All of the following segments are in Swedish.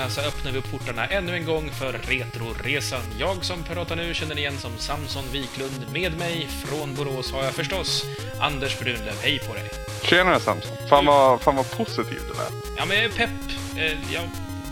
tonerna så öppnar vi upp portarna ännu en gång för Retroresan. Jag som pratar nu känner igen som Samson Wiklund. Med mig från Borås har jag förstås Anders Brunlöv. Hej på dig! Tjenare Samson. Fan vad, fan vad positiv du lät. Ja, men jag är pepp. Eh, Jag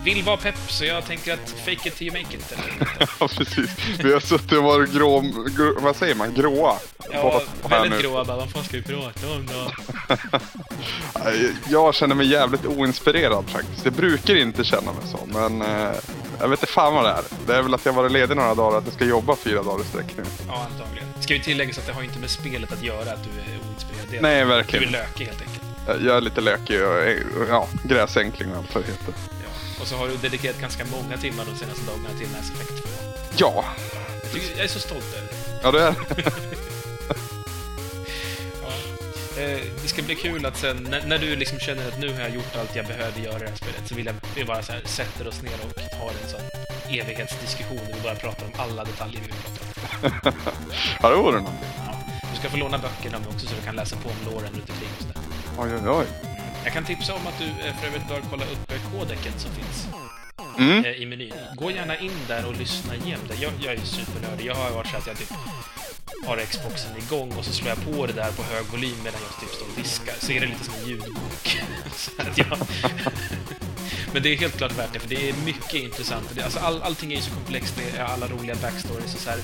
vill vara pepp, så jag tänker att fake it till you make it. Ja, precis. Vi har suttit och varit grå, grå vad säger man, gråa. Ja, väldigt nu. gråa bara. Vad fan ska vi prata om då? Jag känner mig jävligt oinspirerad faktiskt. Jag brukar inte känna mig så, men eh, jag vet inte fan vad det är. Det är väl att jag varit ledig några dagar och att jag ska jobba fyra dagar i sträck nu. Ja, antagligen. Ska vi tillägga så att det har inte med spelet att göra att du är oinspirerad. Det är Nej, att Du är verkligen. lökig helt enkelt. Jag är lite lökig och ja, gräsänkling och allt vad det heter. Och så har du dedikerat ganska många timmar de senaste dagarna till Mass Effect 2. Ja, Jag, tycker, jag är så stolt över ja det är Ja. Eh, det ska bli kul att sen, när, när du liksom känner att nu har jag gjort allt jag behöver göra i det här spelet, så vill jag vi bara så här, sätter oss ner och tar en sån evighetsdiskussion där vi bara pratar om alla detaljer vi vill prata om. Ja, det vore någonting. Ja. Du ska få låna böckerna också så du kan läsa på om låren runt omkring. Oj, oj, oj. Jag kan tipsa om att du eh, för övrigt bör kolla upp eh, kodeket som finns Mm. eh, i menyn. Gå gärna in där och lyssna igenom det. Jag, jag är supernördig. Jag har varit så att jag typ har Xboxen igång och så slår jag på det där på hög volym medan jag typ står och diskar. Så är det lite som en ljudbok. jag... Men det är helt klart värt det, för det är mycket intressant. Alltså all, allting är ju så komplext, det är alla roliga backstories och så här.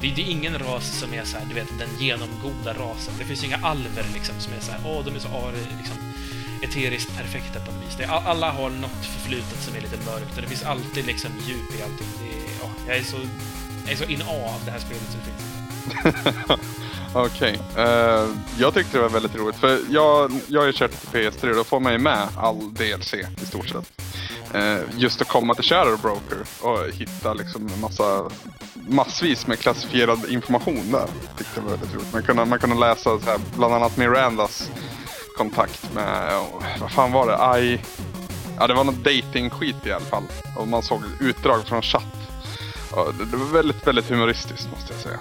Det, det är ingen ras som är så här, du vet, den genomgoda rasen. Det finns ju inga alver liksom som är så här, åh, de är så ar, liksom, eteriskt perfekta på något vis. Det alla har något förflutet som är lite mörkt och det finns alltid liksom djup i allting. Det är, oh, jag är så, jag är så in av det här spelet som det finns. Okej. Eh, jag tyckte det var väldigt roligt. För jag, jag har ju kört till PS3 och då får man ju med all DLC i stort sett. Uh, just att komma till Shadow Broker och hitta liksom massa massvis med klassifierad information där. Tyckte det var väldigt roligt. Man kunde, man kunde läsa så här, bland annat Mirandas kontakt med, vad fan var det? I, ja, det var någon dating-skit i alla fall. Och man såg utdrag från chatt. Ja, det, var väldigt, väldigt humoristiskt måste jag säga.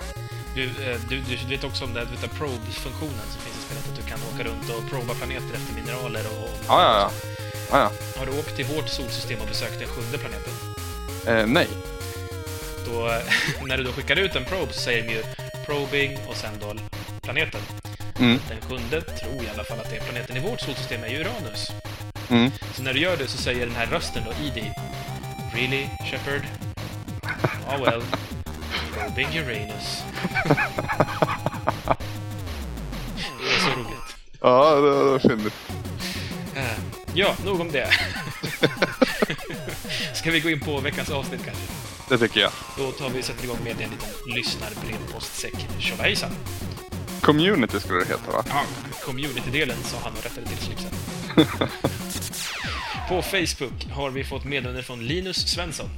Du, eh, du, du vet också om det, vet, probe-funktionen som finns i spelet, att du kan åka runt och proba planeter efter mineraler och... och Ja, ja, ja. ja, ja. Har du åkt till vårt solsystem och besökt den sjunde planeten? Eh, nej. Då, när du då skickar ut en probe så säger de ju probing och sen då planeten. Mm. Den sjunde tror i alla fall att det är planeten i vårt solsystem är Uranus. Mm. Så när du gör det så säger den här rösten då i dig Really, Shepard? Ah well. Probing Uranus. Det är så roligt. Ja, det var fyndigt. Eh, Ja, nog om det. Ska vi gå in på veckans avsnitt kanske? Det tycker jag. Då tar vi och sätter igång med en liten lyssnarbrevpostsäck. Tjolahejsan! Community skulle det heta va? Ja, community-delen sa han och rättade till slipsen. På Facebook har vi fått meddelande från Linus Svensson.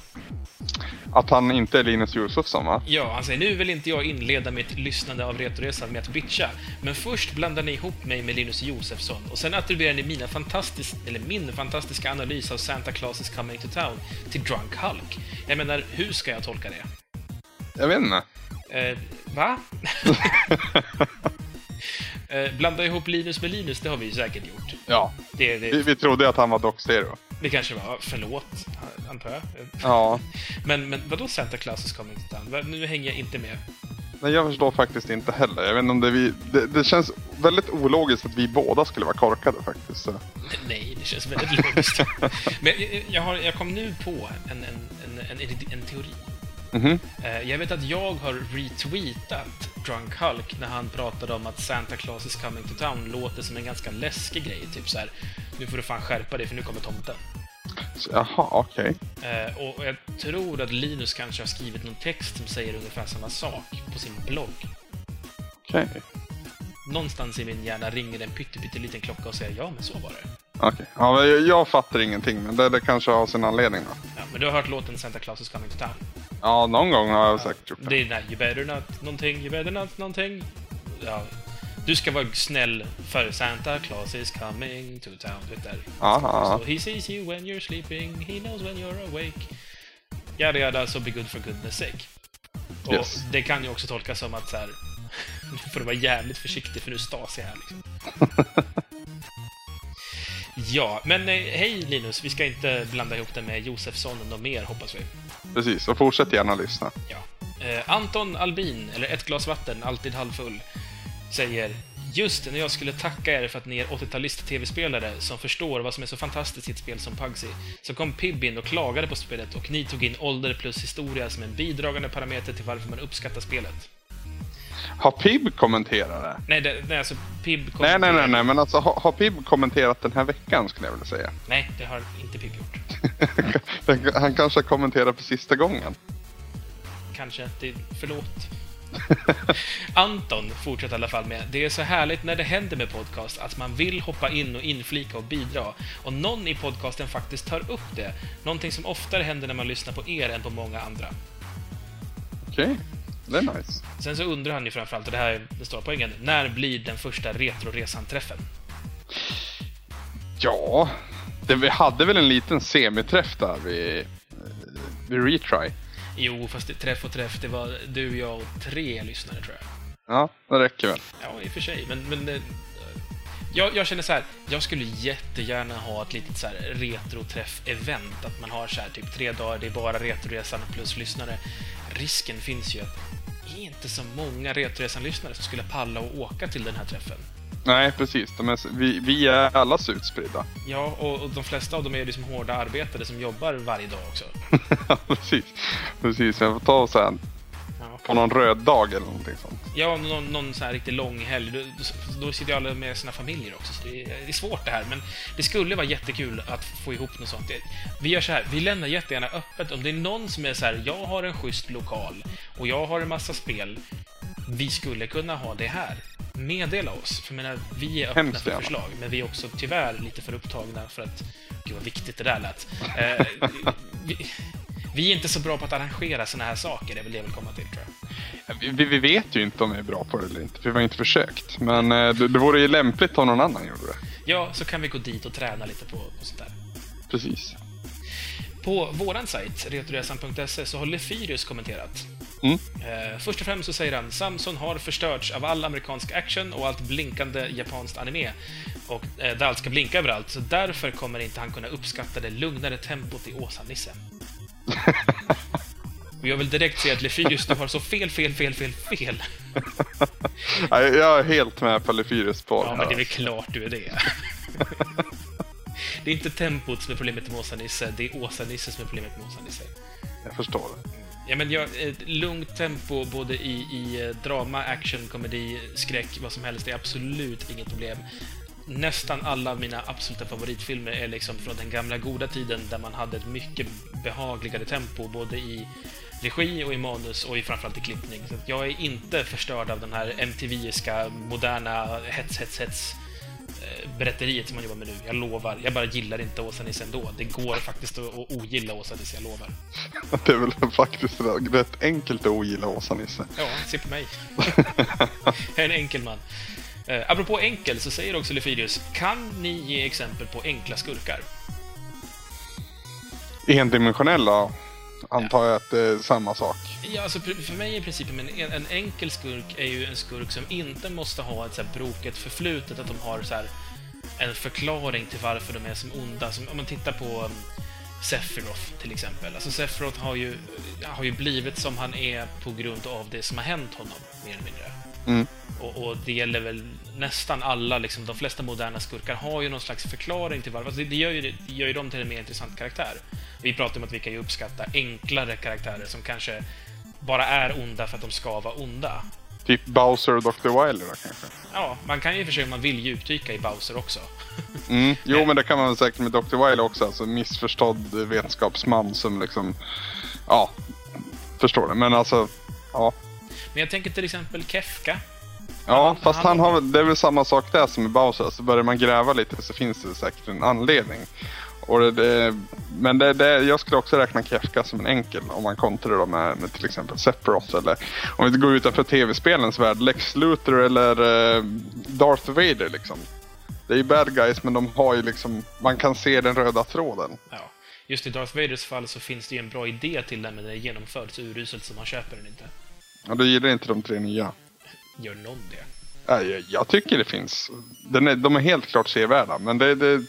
Att han inte är Linus Josefsson va? Ja, han säger nu vill inte jag inleda mitt lyssnande av Retoresan med att bitcha, men först blandar ni ihop mig med Linus Josefsson och sen attribuerar ni mina fantastis eller min fantastiska analys av Santa Claus is coming to town till Drunk Hulk. Jag menar, hur ska jag tolka det? Jag vet inte. Eh, va? eh, blanda ihop Linus med Linus, det har vi ju säkert gjort. Ja. Det, det, Vi, vi trodde att han var Doc Zero. Det kanske var, förlåt, antar jag. Ja. Men, men vadå Santa Claus is coming to town? Nu hänger jag inte med. Men jag förstår faktiskt inte heller. Jag vet inte om det vi... Det, det känns väldigt ologiskt att vi båda skulle vara korkade faktiskt. Så. Nej, det känns väldigt logiskt. Men jag, har, jag kom nu på en, en, en, en, en teori. Mhm. Eh, Jag vet att jag har retweetat Drunk Hulk när han pratade om att Santa Claus is coming to town låter som en ganska läskig grej. Typ så här, nu får du fan skärpa dig för nu kommer tomten. Jaha, okej. Eh, och jag tror att Linus kanske har skrivit någon text som säger ungefär samma sak på sin blogg. Okej. Någonstans i min hjärna ringer en pytteliten klocka och säger ja, men så var det. Okej. Ja, men jag, jag fattar ingenting, men det, det kanske har sin anledning då. Ja, men du har hört låten Santa Claus is coming to town? Ja, någon gång har jag säkert gjort Det det. är här You better not någonting, you better not någonting. Ja. Du ska vara snäll för Santa Claus is coming to town. Vet där. Aha. So he sees you when you're sleeping, he knows when you're awake. Yada yada, so be good for goodness sake. Och Yes. det kan ju också tolkas som att så här, nu får du vara jävligt försiktig för nu är Stasi här liksom. Ja, men eh, hej Linus, vi ska inte blanda ihop det med Josefsson och mer hoppas vi. Precis, och fortsätt gärna lyssna. Ja. Eh, Anton Albin, eller ett glas vatten, alltid halvfull, säger Just när jag skulle tacka er för att ni är 80-talist-tv-spelare som förstår vad som är så fantastiskt i ett spel som Pugsy, så kom Pib in och klagade på spelet och ni tog in ålder plus historia som en bidragande parameter till varför man uppskattar spelet. Har Pib kommenterat det? Nej, det, nej alltså Pib Nej, kommenterar- nej, nej, nej, men alltså har, har Pib kommenterat den här veckan skulle jag vilja säga. Nej, det har inte Pib gjort. Han kanske har kommenterat för sista gången. Kanske. Det, förlåt. Anton fortsätter i alla fall med Det är så härligt när det händer med podcast att man vill hoppa in och inflika och bidra. Och någon i podcasten faktiskt tar upp det. Någonting som oftare händer när man lyssnar på er än på många andra. Okej, det är nice. Sen så undrar han ju framförallt, och det här är den stora poängen, när blir den första Retroresan-träffen? Ja, det, vi hade väl en liten semiträff där vid, vid Retry. Jo, fast det, träff och träff, det var du, jag och tre lyssnare tror jag. Ja, det räcker väl. Ja, i och för sig, men... men eh, jag, jag känner så här, jag skulle jättegärna ha ett litet så här retroträff-event. Att man har så här typ tre dagar, det är bara Retroresan plus lyssnare. Risken finns ju att är inte så många Retroresan-lyssnare som skulle palla och åka till den här träffen. Nej, precis. Är, vi, vi är alla så utspridda. Ja, och, och de flesta av dem är liksom hårda arbetare som jobbar varje dag också. Ja, precis. Precis, jag får ta oss en Ja. på någon röd dag eller någonting sånt. Ja, någon, någon så här riktigt lång helg. Då, då, sitter ju alla med sina familjer också, så det är, det är svårt det här. Men det skulle vara jättekul att få ihop något sånt. Vi gör så här, vi lämnar jättegärna öppet. Om det är någon som är så här, jag har en schysst lokal och jag har en massa spel. Vi skulle kunna ha det här. Meddela oss. För jag menar, vi är öppna Hemskt för förslag, men vi är också tyvärr lite för upptagna för att... Gud vad viktigt det där lät. Eh, vi, vi är inte så bra på att arrangera såna här saker, det är väl det jag vill komma till, tror jag. Vi, vi vet ju inte om vi är bra på det eller inte, för vi har inte försökt. Men eh, det, det vore ju lämpligt om någon annan gjorde det. Ja, så kan vi gå dit och träna lite på, på sånt där. Precis. På våran sajt, retoresan.se, så har Lefyrius kommenterat. Mm. Eh, först och främst så säger han Samson har förstörts av all amerikansk action och allt blinkande japanskt anime. Och eh, där allt ska blinka överallt, så därför kommer inte han kunna uppskatta det lugnare tempot i Åsa-Nisse. och jag vill direkt säga att Lefyrius, du har så fel, fel, fel, fel, fel. Jag är helt med på Lefyrius på Ja, men det är väl klart du är det. det är inte tempot som är problemet med Åsa-Nisse, det är Åsa-Nisse som är problemet med Åsa-Nisse. Jag förstår det. Ja, men jag, ett lugnt tempo både i, i eh, drama, action, komedi, skräck, vad som helst, det är absolut inget problem. Nästan alla mina absoluta favoritfilmer är liksom från den gamla goda tiden där man hade ett mycket behagligare tempo både i regi och i manus och i framförallt i klippning. Så jag är inte förstörd av den här MTV-iska, moderna hets, hets, hets berätteriet som man jobbar med nu. Jag lovar. Jag bara gillar inte Åsa-Nisse ändå. Det går faktiskt att, ogilla Åsa-Nisse, jag lovar. Det är väl faktiskt rätt enkelt att ogilla Åsa-Nisse. Ja, se på mig. jag är en enkel man. Eh, apropå enkel så säger också Lefyrius, kan ni ge exempel på enkla skurkar? Endimensionella antar jag att det är samma sak. Ja, alltså för mig är principen en, en enkel skurk är ju en skurk som inte måste ha ett så här broket förflutet, att de har så här en förklaring till varför de är som onda. Som, om man tittar på um, Sephiroth till exempel. Alltså Sephiroth har ju, har ju blivit som han är på grund av det som har hänt honom, mer eller mindre. Mm. Och, och det gäller väl nästan alla, liksom, de flesta moderna skurkar har ju någon slags förklaring till varför. Alltså det, gör ju, det gör ju dem till en mer intressant karaktär. Vi pratar om att vi kan ju uppskatta enklare karaktärer som kanske bara är onda för att de ska vara onda. Typ Bowser och Dr. Wily då kanske. Ja, man kan ju i och för sig om man vill djupdyka i Bowser också. Mm. Jo, men det kan man säkert med Dr. Wily också. Alltså missförstådd vetenskapsman som liksom... Ja, förstår det. Men alltså... Ja, Men jag tänker till exempel Kefka. Ja fast han- har det är väl samma sak där som med Bowser. Så börjar man gräva lite så finns det säkert en anledning. Och det, det, men det, det, jag skulle också räkna Kefka som en enkel om man kontrar då med, med till exempel Sephiroth eller om vi går utanför tv-spelens värld, Lex Luthor eller eh, Darth Vader liksom. Det är ju bad guys men de har ju liksom, man kan se den röda tråden. Ja. Just i Darth Vaders fall så finns det ju en bra idé till den, men den är genomförd så uruselt så man köper den inte. Och du gillar inte de tre nya? Gör någon det? Jag, jag tycker det finns. Den är, de är helt klart sevärda, men det, det,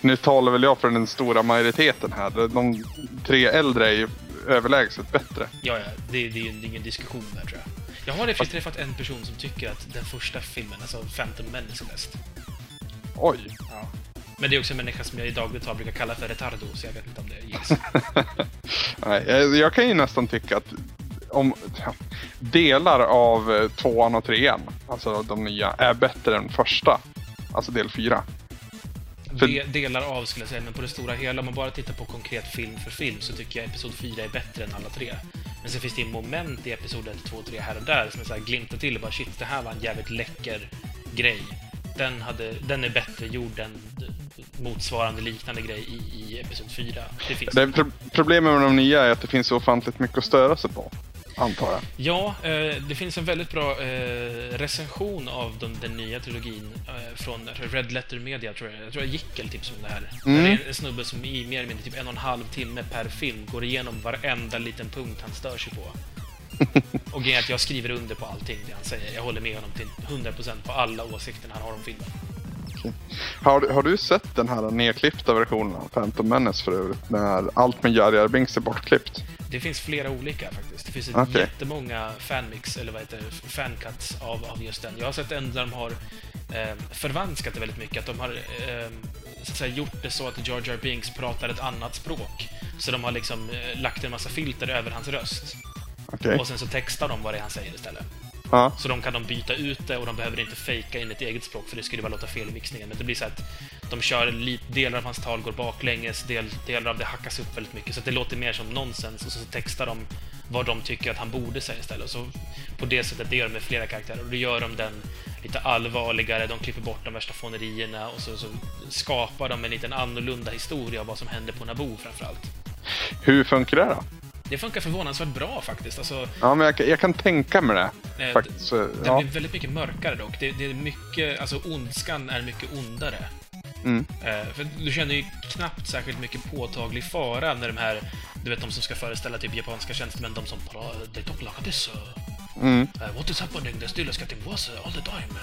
Nu talar väl jag för den stora majoriteten här. De tre äldre är ju överlägset bättre. Ja, ja, det, det är ju ingen diskussion där tror jag. Jag har i träffat en person som tycker att den första filmen, alltså Phantom Menace, är bäst. Oj. Ja. Men det är också en människa som jag i dagligt tal brukar kalla för retardo, så jag vet inte om det gills. Nej, jag, jag kan ju nästan tycka att om delar av eh, tvåan och trean, alltså de nya, är bättre än första. Alltså del fyra. För- De, delar av skulle jag säga, men på det stora hela, om man bara tittar på konkret film för film, så tycker jag Episod 4 är bättre än alla tre. Men sen finns det moment i Episod 1, 2 och 3 här och där som är så här glimtar till och bara shit, det här var en jävligt läcker grej. Den, hade, den är bättre gjord än motsvarande liknande grej i, i Episod 4. Det finns. Det pro problemet med de nya är att det finns så ofantligt mycket att störa sig på. Antar jag. Ja, eh, det finns en väldigt bra eh, recension av den, den nya trilogin eh, från Red Letter Media, tror jag. Jag tror jag Jickel tipsade om det här. Mm. Det är en snubbe som i mer eller mindre typ en och en halv timme per film går igenom varenda liten punkt han stör sig på. Och grejen är att jag skriver under på allting det han säger. Jag håller med honom till 100% på alla åsikter han har om filmen. Har, du- har du sett den här nedklippta versionen av Phantom Menace för övrigt? När allt med Jar Jar Binks är bortklippt? Det finns flera olika faktiskt. Det finns ett Okej. jättemånga fanmix, eller vad heter det, fancuts av, av just den. Jag har sett en där de har eh, förvanskat det väldigt mycket. Att de har eh, så att säga, gjort det så att Jar Jar Binks pratar ett annat språk. Så de har liksom eh, lagt en massa filter över hans röst. Okej. Och sen så textar de vad det är han säger istället. Ja. Så de kan de byta ut det och de behöver inte fejka in ett eget språk för det skulle bara låta fel i mixningen. Men det blir så att de kör lite, delar av hans tal går baklänges, del, delar av det hackas upp väldigt mycket. Så det låter mer som nonsens och så textar de vad de tycker att han borde säga istället. Och så på det sättet, det gör de med flera karaktärer. Och då gör de den lite allvarligare, de klipper bort de värsta fånerierna och så, så skapar de en liten annorlunda historia av vad som händer på Naboo framförallt. Hur funkar det då? Det funkar förvånansvärt bra faktiskt. Alltså, Ja, men jag, kan- jag kan tänka mig det. eh, Faktiskt. Så, Den ja. blir väldigt mycket mörkare dock. Det, det är mycket, alltså ondskan är mycket ondare. Mm. Eh, för du känner ju knappt särskilt mycket påtaglig fara när de här, du vet de som ska föreställa typ japanska tjänstemän, de som like this, uh, Mm. uh, what is happening, the still getting worse all the time.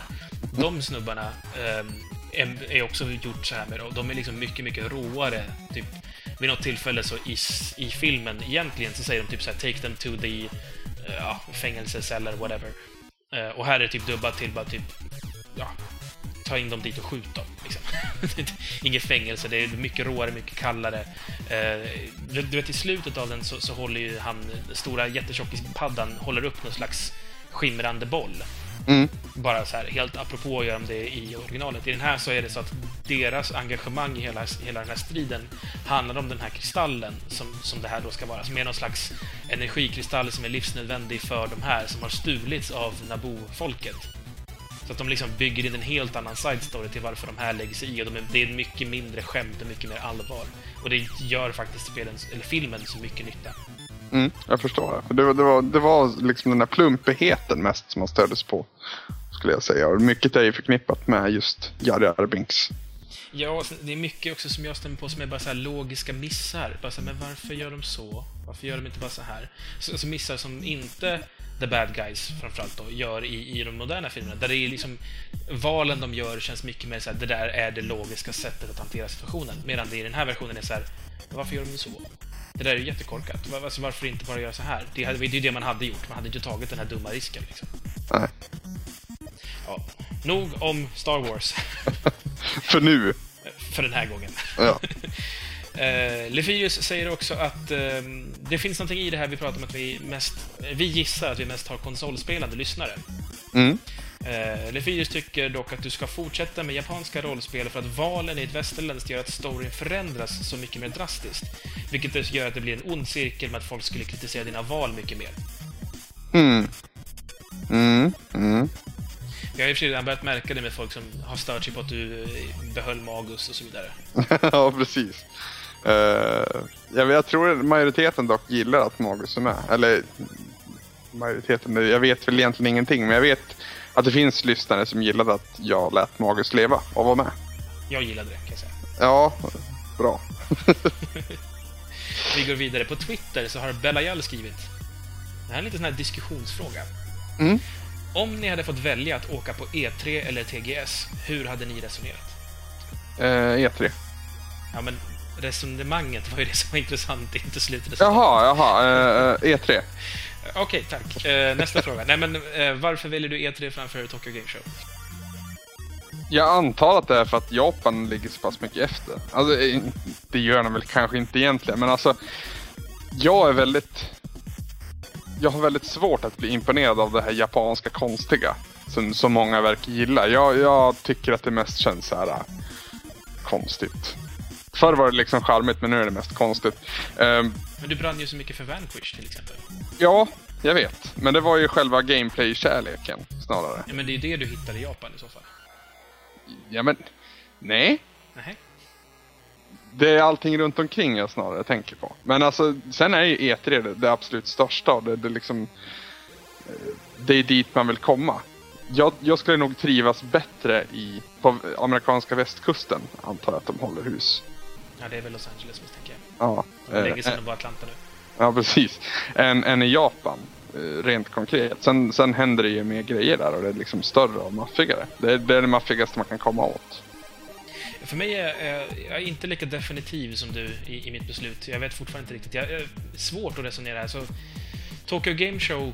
De snubbarna ehm, är, också gjort så här med, och de är liksom mycket, mycket råare. Typ, vid något tillfälle så i, i filmen, egentligen, så säger de typ så här, take them to the eh, ja, fängelseceller, whatever. Eh, och här är det typ dubbat till bara typ, ja, ta in dem dit och skjut dem. Liksom. Inget fängelse, det är mycket råare, mycket kallare. Eh, du, du vet, i slutet av den så, så håller ju han, stora jättetjockispaddan, håller upp någon slags skimrande boll. Mm. Bara så här, helt apropå gör de det i originalet. I den här så är det så att deras engagemang i hela, hela den här striden handlar om den här kristallen som, som det här då ska vara. Som är någon slags energikristall som är livsnödvändig för de här som har stulits av Naboo-folket. Så att de liksom bygger in en helt annan side story till varför de här lägger sig i. Och de är, det är mycket mindre skämt och mycket mer allvar. Och det gör faktiskt spelen, eller filmen så mycket nytta. Mm, jag förstår det. Det, var- det, var, det var liksom den här plumpigheten mest som man stöddes på. Skulle jag säga. Och mycket är ju förknippat med just Jari Arbinks. Ja, det är mycket också som jag stämmer på som är bara så här logiska missar. Bara så här, men varför gör de så? Varför gör de inte bara så här? Så, alltså missar som inte the bad guys framförallt då gör i, i de moderna filmerna. Där det är liksom valen de gör känns mycket mer så här, det där är det logiska sättet att hantera situationen. Medan det i den här versionen är så här, varför gör de så? Det där är ju jättekorkat. Alltså, varför inte bara göra så här? Det, hade, det är ju det man hade gjort. Man hade inte tagit den här dumma risken liksom. Nej. Ja. Nog om Star Wars. För nu. för den här gången. Ja. Uh, Lefius säger också att eh, det finns någonting i det här vi pratar om att vi mest, vi gissar att vi mest har konsolspelande lyssnare. Mm. Uh, Lefius tycker dock att du ska fortsätta med japanska rollspel för att valen i ett västerländskt gör att storyn förändras så mycket mer drastiskt. Vilket gör att det blir en ond cirkel med att folk skulle kritisera dina val mycket mer. Mm. Mm. Mm. Jag har i och för sig redan börjat märka det med folk som har stört sig på att du eh, behöll Magus och så vidare. ja, precis. Uh, jag, jag tror majoriteten dock gillar att Magus är med. Eller majoriteten, jag vet väl egentligen ingenting. Men jag vet att det finns lyssnare som gillade att jag lät Magus leva och vara med. Jag gillade det, kan jag säga. Ja, bra. Vi går vidare. På Twitter så har Belayal skrivit. Det här är en liten sån här diskussionsfråga. Mm. Om ni hade fått välja att åka på E3 eller TGS, hur hade ni resonerat? Eh, E3. Ja, men resonemanget var ju det som var intressant, inte slutet. Jaha, jaha. Eh, E3. Okej, tack. Eh, nästa fråga. Nej, men eh, varför väljer du E3 framför Tokyo Game Show? Jag antar att det är för att Japan ligger så pass mycket efter. Alltså, eh, det gör den väl kanske inte egentligen, men alltså. Jag är väldigt... Jag har väldigt svårt att bli imponerad av det här japanska konstiga. Som, som många verkar gilla. Jag, jag tycker att det mest känns så här eh, konstigt. Förr var det liksom charmigt, men nu är det mest konstigt. Ehm, Men du brann ju så mycket för Vanquish till exempel. ja, jag vet. Men det var ju själva gameplay-kärleken snarare. Ja, men det är ju det du hittar i Japan i så fall. Ja, men... Nej. Nej. Det är allting runt omkring jag snarare tänker på. Men alltså, sen är ju E3 det, det absolut största och det, det liksom... eh, Det är dit man vill komma. Jag, jag skulle nog trivas bättre i, på amerikanska västkusten, antar jag att de håller hus. Ja, det är väl Los Angeles misstänker jag. Ja, Det är eh, länge sedan de var Atlanta nu. ja precis. Än, än i Japan, eh, rent konkret. Sen, sen händer det ju mer grejer där och det är liksom större och maffigare. Det är det, är det maffigaste man kan komma åt. För mig är är jag är inte lika definitiv som du i, i mitt beslut. Jag vet fortfarande inte riktigt. Jag är svårt att resonera här. Så Tokyo Game Show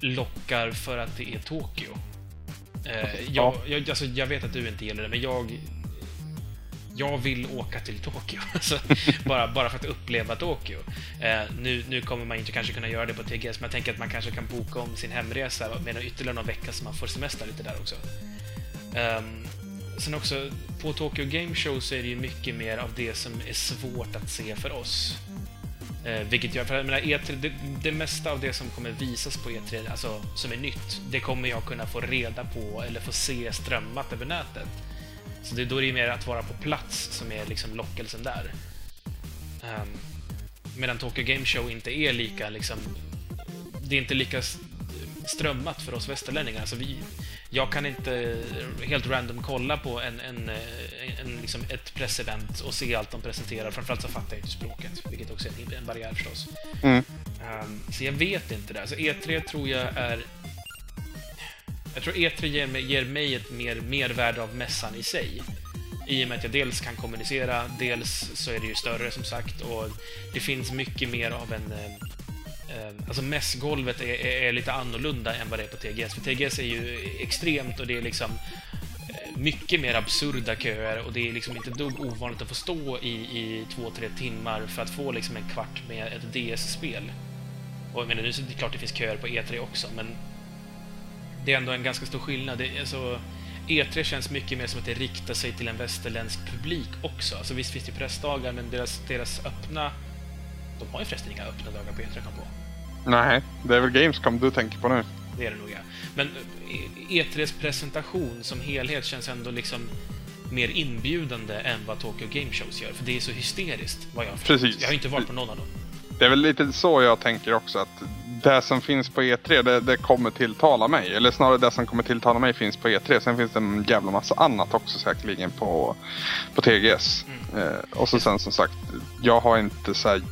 lockar för att det är Tokyo. Eh, jag, jag, alltså, jag vet att du inte gillar det, men jag... Jag vill åka till Tokyo. Alltså, bara, bara för att uppleva Tokyo. Eh, nu, nu kommer man inte kanske kunna göra det på TGS, men jag tänker att man kanske kan boka om sin hemresa med ytterligare någon vecka så man får semester lite där också. Um, sen också, på Tokyo Game Show så är det ju mycket mer av det som är svårt att se för oss. Eh, vilket gör, för jag menar, E3, det, det mesta av det som kommer visas på E3, alltså som är nytt, det kommer jag kunna få reda på eller få se strömmat över nätet. Så det, då är det ju mer att vara på plats som är liksom lockelsen där. Um, medan Tokyo Game Show inte är lika liksom, det är inte lika strömmat för oss västerlänningar. Alltså vi, jag kan inte helt random kolla på en, en, eh, en, liksom ett pressevent och se allt de presenterar. Framförallt så fattar jag inte språket, vilket också är en, en barriär förstås. Mm. Ehm, så jag vet inte det. Alltså E3 tror jag är... Jag tror E3 ger mig, ger mig ett mer mervärde av mässan i sig. I och med att jag dels kan kommunicera, dels så är det ju större som sagt och det finns mycket mer av en... Eh, eh alltså mässgolvet är, är, är lite annorlunda än vad det är på TGS. För TGS är ju extremt och det är liksom eh, mycket mer absurda köer och det är liksom inte dugg ovanligt att få stå i, i två, tre timmar för att få liksom en kvart med ett DS-spel. Och jag menar, nu är det klart det finns köer på E3 också, men det är ändå en ganska stor skillnad. Det, alltså, E3 känns mycket mer som att det riktar sig till en västerländsk publik också. Alltså visst finns det pressdagar, men deras, deras öppna... De har ju förresten inga öppna dagar på E3 jag kom på. Nej, det är väl Gamescom du tänker på nu. Det är det nog, ja. Men eh, E3s presentation som helhet känns ändå liksom mer inbjudande än vad Tokyo Game Shows gör. För det är så hysteriskt, vad jag har. Precis. Jag har inte varit på någon av dem. Det är väl lite så jag tänker också att det som finns på E3 det, det kommer tilltala mig. Eller snarare det som kommer tilltala mig finns på E3. Sen finns det en jävla massa annat också säkerligen på, på TGS. Mm. Eh, och så sen som sagt, jag har inte så här,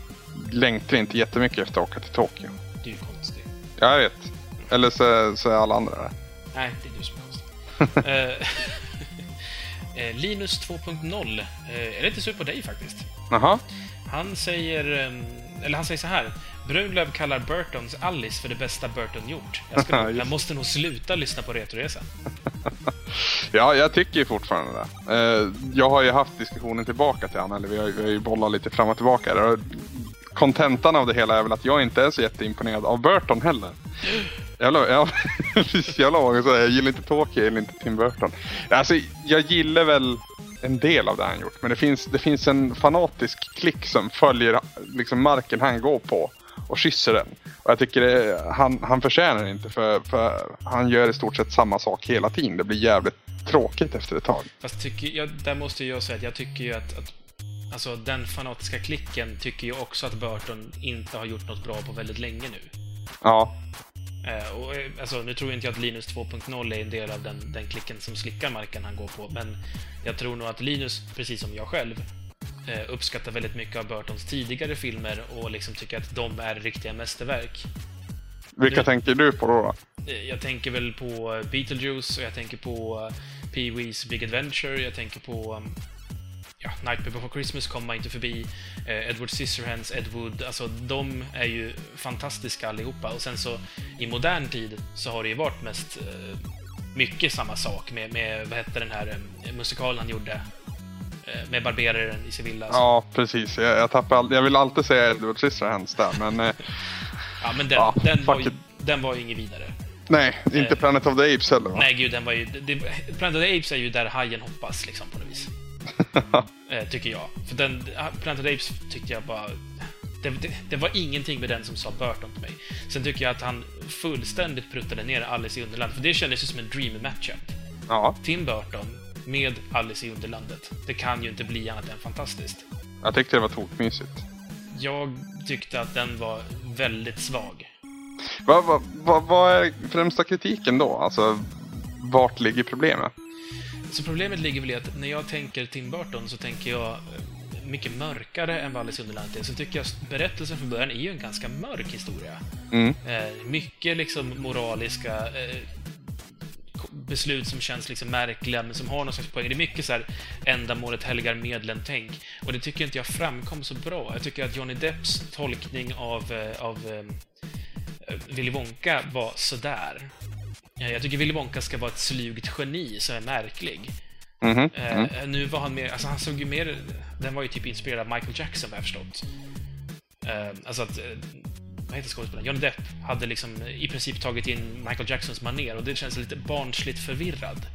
längtar inte jättemycket efter att åka till Tokyo. Det är ju konstigt. Jag vet. Eller så, så är alla andra det. Nej, det är du som är konstig. Eh, eh, Linus 2.0 eh, är lite sur på dig faktiskt. Jaha. Han säger, ehm, eller han säger så här. Brunlöv kallar Burtons Alice för det bästa Burton gjort. Jag, ska, jag måste nog sluta lyssna på Retroresan. Ja, jag tycker fortfarande det. Eh, jag har ju haft diskussionen tillbaka till han, eller vi har, vi har ju bollat lite fram och tillbaka där. Kontentan av det hela är väl att jag inte är så jätteimponerad av Burton heller. Jag, precis, jag så jag gillar inte Tokyo, jag gillar inte Tim Burton. Alltså, jag gillar väl en del av det han gjort, men det finns, det finns en fanatisk klick som följer liksom marken han går på och kysser den. Och jag tycker det, han, han förtjänar det inte för, för han gör i stort sett samma sak hela tiden. Det blir jävligt tråkigt efter ett tag. Fast tycker, jag, där måste jag säga att jag tycker ju att, att alltså, den fanatiska klicken tycker ju också att Burton inte har gjort något bra på väldigt länge nu. Ja, Eh, och, eh, alltså, nu tror inte jag att Linus 2.0 är en del av den, den klicken som slickar marken han går på, men jag tror nog att Linus, precis som jag själv, uppskattar väldigt mycket av Burtons tidigare filmer och liksom tycker att de är riktiga mästerverk. vilka Nu- tänker du på då? då? Eh, Jag tänker väl på Beetlejuice och jag tänker på eh, Pee-Wees Big Adventure, jag tänker på ja, Nightmare Before Christmas kommer man inte förbi. Eh, Edward Scissorhands, Ed Wood, alltså de är ju fantastiska allihopa. Och sen så i modern tid så har det ju varit mest eh, mycket samma sak med, med vad hette den här eh, musikalen han gjorde? Eh, med barberaren i Sevilla. alltså. Ja, precis. Jag, jag, tappar all... jag vill alltid säga Edward Scissorhands där, men eh, Ja, men den, Ja, den, var ju, den var ju inget vidare. nej, inte Eh. Planet of the Apes heller va? Nej, gud, den var ju... Det, Planet of the Apes är ju där hajen hoppas, liksom, på något vis. tycker jag. För den... Planet of the Apes tyckte jag bara... Det, det, det var ingenting med den som sa Burton till mig. Sen tycker jag att han fullständigt pruttade ner Alice i Underlandet, för det kändes ju som en dream matchup. Ja, Tim Burton med Alice i Underlandet. Det kan ju inte bli annat än fantastiskt. jag tyckte det var tokmysigt. Jag tyckte att den var väldigt svag. Vad vad- vad- vad är främsta kritiken då? Alltså, vart ligger problemet? Så problemet ligger väl i att när jag tänker Tim Burton så tänker jag eh, mycket mörkare än vad Alice i Underlandet är. Så tycker jag att berättelsen från början är ju en ganska mörk historia. Mm. Eh, mycket liksom moraliska eh, beslut som känns liksom märkliga men som har någon slags poäng. Det är mycket så här ändamålet helgar medlen-tänk. Och det tycker inte jag framkom så bra. Jag tycker att Johnny Depps tolkning av, eh, av eh, Willy Wonka var sådär. Eh, Jag tycker Willy Wonka ska vara ett slugt geni som är märklig. Mhm, Eh, mm. Nu var han mer, alltså han såg ju mer, den var ju typ inspirerad av Michael Jackson vad jag förstått. Eh, alltså att, eh, vad heter skådespelaren? Johnny Depp hade liksom i princip tagit in Michael Jacksons maner och det känns lite barnsligt förvirrad.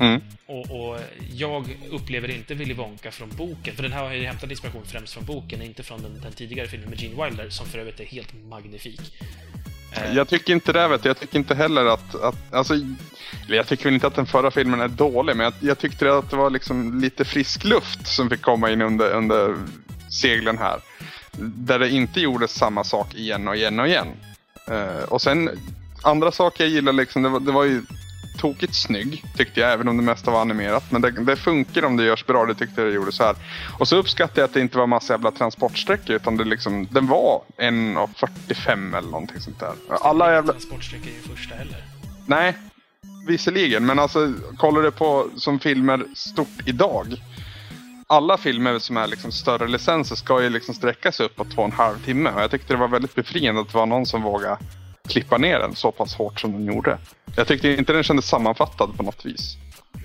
Mm. Och, och jag upplever inte Willy Wonka från boken, för den här har ju hämtat inspiration främst från boken, inte från den, den tidigare filmen med Gene Wilder, som för övrigt är helt magnifik. Eh, Jag tycker inte det vet du. Jag tycker inte heller att, att alltså, jag tycker väl inte att den förra filmen är dålig, men jag, jag tyckte att det var liksom lite frisk luft som fick komma in under, under seglen här. Där det inte gjordes samma sak igen och igen och igen. Eh, och sen andra saker jag gillar liksom, det var, det var ju tokigt snygg tyckte jag, även om det mesta var animerat. Men det, det funkar om det görs bra, det tyckte jag det gjorde så här. Och så uppskattar jag att det inte var massa jävla transportsträckor, utan det liksom, den var 1.45 eller någonting sånt där. Alla jävla... Transportsträckor i första heller. Nej, visserligen. Men alltså, kollar du på som filmer stort idag. Alla filmer som är liksom större licenser ska ju liksom sträcka sig upp på två och en halv timme. Och jag tyckte det var väldigt befriande att det var någon som vågade klippa ner den så pass hårt som den gjorde. Jag tyckte inte den kändes sammanfattad på något vis.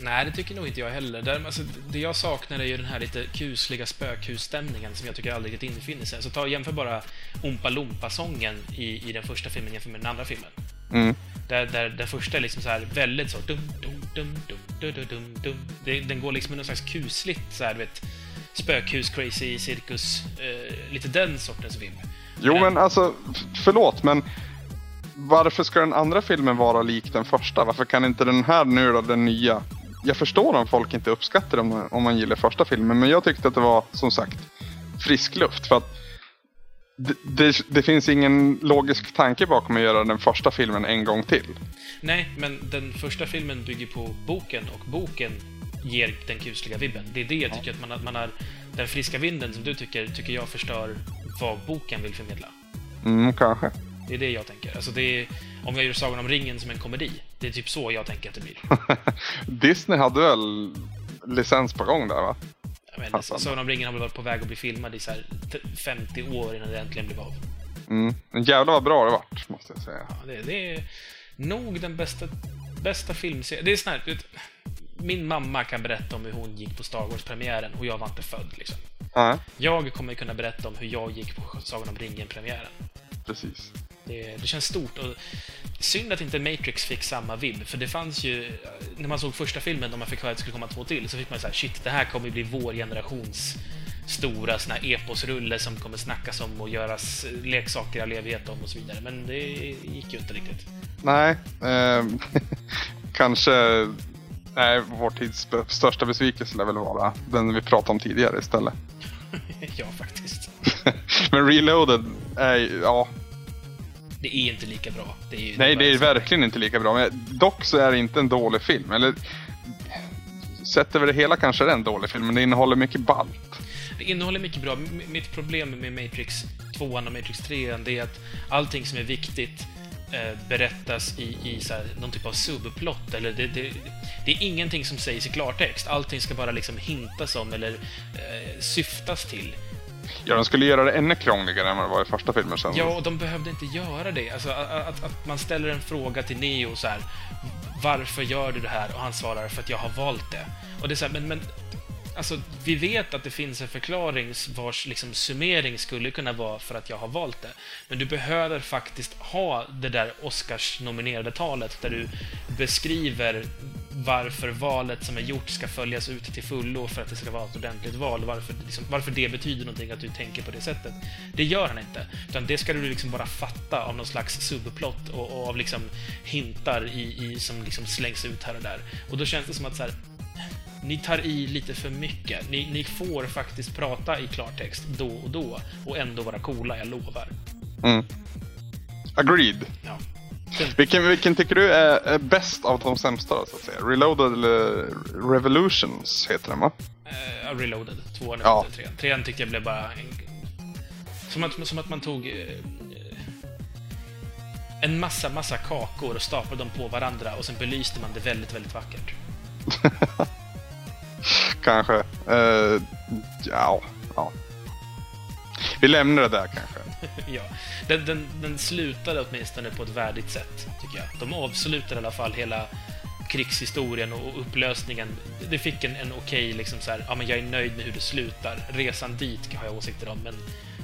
Nej, det tycker nog inte jag heller. Där, alltså, det jag saknar är ju den här lite kusliga spökhusstämningen som jag tycker aldrig riktigt infinner sig. Så ta jämför bara Oompa Loompa-sången i, i den första filmen jämfört med den andra filmen. Mm. Där, där den första är liksom så här väldigt så dum, dum, dum, dum, dum, dum, dum, dum. Det, Den går liksom i någon slags kusligt så här, du vet, spökhus, crazy, cirkus, eh, lite den sortens vibb. Jo men alltså, förlåt men varför ska den andra filmen vara lik den första? Varför kan inte den här nu då, den nya? Jag förstår om folk inte uppskattar det om, man gillar första filmen, men jag tyckte att det var som sagt frisk luft. För att det, det, det finns ingen logisk tanke bakom att göra den första filmen en gång till. Nej, men den första filmen bygger på boken och boken ger den kusliga vibben. Det är det jag tycker att man, man har... Den friska vinden som du tycker, tycker jag förstör vad boken vill förmedla. Mm, kanske. Det är det jag tänker. Alltså det är, om jag gör Sagan om ringen som en komedi, det är typ så jag tänker att det blir. Disney hade väl licens på gång där va? Menar, Passande. Sagan om ringen har väl varit på väg att bli filmad i så här t- 50 år innan det äntligen blev av. Mm. Men jävlar vad bra det vart, måste jag säga. Ja, det, det är nog den bästa, bästa filmserien. Det är sån här, min mamma kan berätta om hur hon gick på Star Wars-premiären och jag var inte född. Liksom. Nej, Jag kommer kunna berätta om hur jag gick på Sagan om ringen-premiären. precis. Det, det känns stort. Och synd att inte Matrix fick samma vibb, för det fanns ju... När man såg första filmen, och man fick höra att det skulle komma två till, så fick man så här, shit, det här kommer ju bli vår generations stora såna här eposrulle som kommer snackas om och göras leksaker i all evighet om och så vidare. Men det gick ju inte riktigt. Nej, ehm, kanske nej, vår tids största besvikelse lär väl vara den vi pratade om tidigare istället. ja, faktiskt. Men Reloaded är ju- ja, Det är inte lika bra. Det är nej det är verkligen inte lika bra. Men dock så är det inte en dålig film. Eller sett över det hela kanske det är en dålig film, men det innehåller mycket ballt. Det innehåller mycket bra. M- Mitt problem med Matrix 2 och Matrix 3 det är att allting som är viktigt eh, berättas i, i så här, någon typ av subplott. Eller det, det, det är ingenting som sägs i klartext. Allting ska bara liksom hintas om eller eh, syftas till. Ja, de skulle göra det ännu krångligare än vad det var i första filmen sen. Ja, och de behövde inte göra det. Alltså, att, att, att man ställer en fråga till Neo så här. Varför gör du det här? Och han svarar för att jag har valt det. Och det är så här, men, men Alltså, vi vet att det finns en förklaring vars liksom, summering skulle kunna vara för att jag har valt det. Men du behöver faktiskt ha det där Oscars-nominerade talet där du beskriver varför valet som är gjort ska följas ut till fullo för att det ska vara ett ordentligt val. Varför, liksom, varför det betyder någonting att du tänker på det sättet. Det gör han inte. Utan det ska du liksom bara fatta av någon slags subplott och, och av liksom hintar i, i, som liksom slängs ut här och där. Och då känns det som att så här, ni tar i lite för mycket. Ni, ni, får faktiskt prata i klartext då och då och ändå vara coola, jag lovar. Mm. Agreed. Ja. Vilken, vilken tycker du är, är bäst av de sämsta så att säga? Reloaded eller Revolutions heter den va? Uh, Reloaded. Tvåan ja. trean. Trean tyckte jag blev bara... En, som, att, som att man tog... Uh, en massa, massa kakor och staplade dem på varandra och sen belyste man det väldigt, väldigt vackert. kanske. Uh, ja, ja. Vi lämnar det där kanske. ja. Den, den, den slutade åtminstone på ett värdigt sätt, tycker jag. De avslutade i alla fall hela krigshistorien och upplösningen. Det fick en, en okej, liksom så här, ja men jag är nöjd med hur det slutar. Resan dit har jag åsikter om, men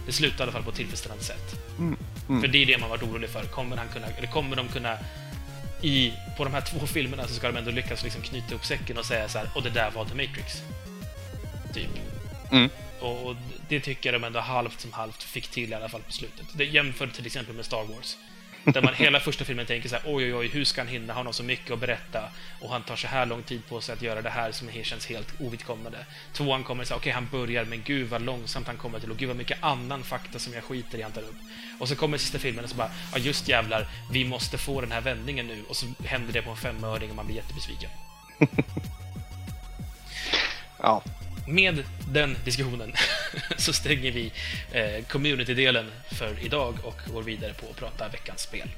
det slutar i alla fall på ett tillfredsställande sätt. Mm. Mm. För det är det man varit orolig för. Kommer, han kunna, eller kommer de kunna i, på de här två filmerna så ska de ändå lyckas liksom knyta upp säcken och säga så här, och det där var The Matrix. Typ. Mm. Och, och, det tycker jag de ändå halvt som halvt fick till i alla fall på slutet. Det jämfört till exempel med Star Wars. Där man hela första filmen tänker så här, oj, oj, oj, hur ska han hinna? Han har så mycket att berätta och han tar så här lång tid på sig att göra det här som känns helt ovidkommande. Tvåan kommer så här, okej, okay, han börjar, men gud vad långsamt han kommer till och gud vad mycket annan fakta som jag skiter i han tar upp. Och så kommer sista filmen och så bara, ja just jävlar, vi måste få den här vändningen nu och så händer det på en femöring och man blir jättebesviken. ja, med den diskussionen så stänger vi eh, community-delen för idag och går vidare på att prata veckans spel.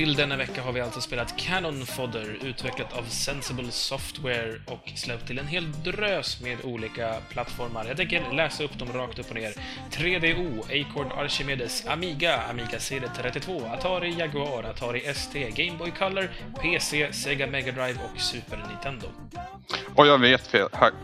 Till denna vecka har vi alltså spelat Cannon Fodder, utvecklat av Sensible Software och släppt till en hel drös med olika plattformar. Jag tänker läsa upp dem rakt upp och ner. 3DO, Acorn Archimedes, Amiga, Amiga CD32, Atari Jaguar, Atari ST, Game Boy Color, PC, Sega Mega Drive och Super Nintendo. Och jag vet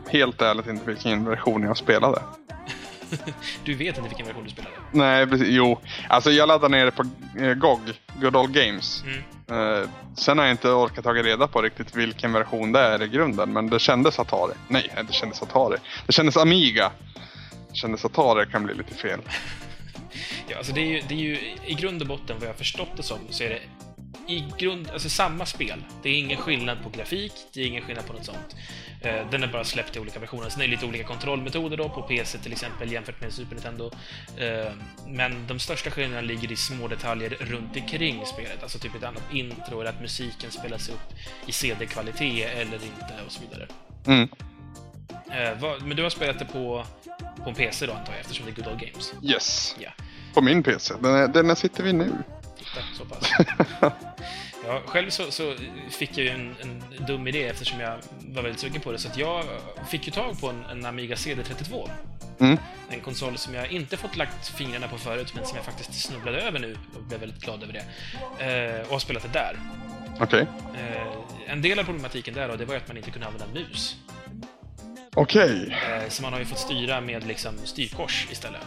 helt ärligt inte vilken version jag spelade. du vet inte vilken version du spelade? Nej, precis. Jo. Alltså jag laddade ner det på eh, GOG, Good Old Games. Mm. Uh, sen har jag inte orkat ta reda på riktigt vilken version det är i grunden, men det kändes Atari. Nej, det kändes Atari. Det kändes Amiga. Det kändes Atari kan bli lite fel. ja, alltså det är, ju, det är ju i grund och botten vad jag förstått det som så är det i grund, alltså samma spel. Det är ingen skillnad på grafik, det är ingen skillnad på något sånt. Eh, den är bara släppt i olika versioner. Sen är det lite olika kontrollmetoder då, på PC till exempel, jämfört med Super Nintendo. Eh, men de största skillnaderna ligger i små detaljer runt omkring spelet. Alltså typ ett annat intro, eller att musiken spelas upp i CD-kvalitet eller inte, och så vidare. Mm. Eh, men du har spelat det på, på en PC då, antar jag, eftersom det är Good Old Games? Yes. Ja. På min PC. Den, är, den sitter vi nu. Titta, så pass. Ja, själv så, så, fick jag ju en, en, dum idé eftersom jag var väldigt sugen på det, så jag fick ju tag på en, en Amiga CD32. Mm. En konsol som jag inte fått lagt fingrarna på förut, men som jag faktiskt snubblade över nu och blev väldigt glad över det. Eh, och har spelat det där. Okej. Okay. Eh, en del av problematiken där då, det var ju att man inte kunde använda mus. Okej. Okay. Eh, så man har ju fått styra med liksom styrkors istället.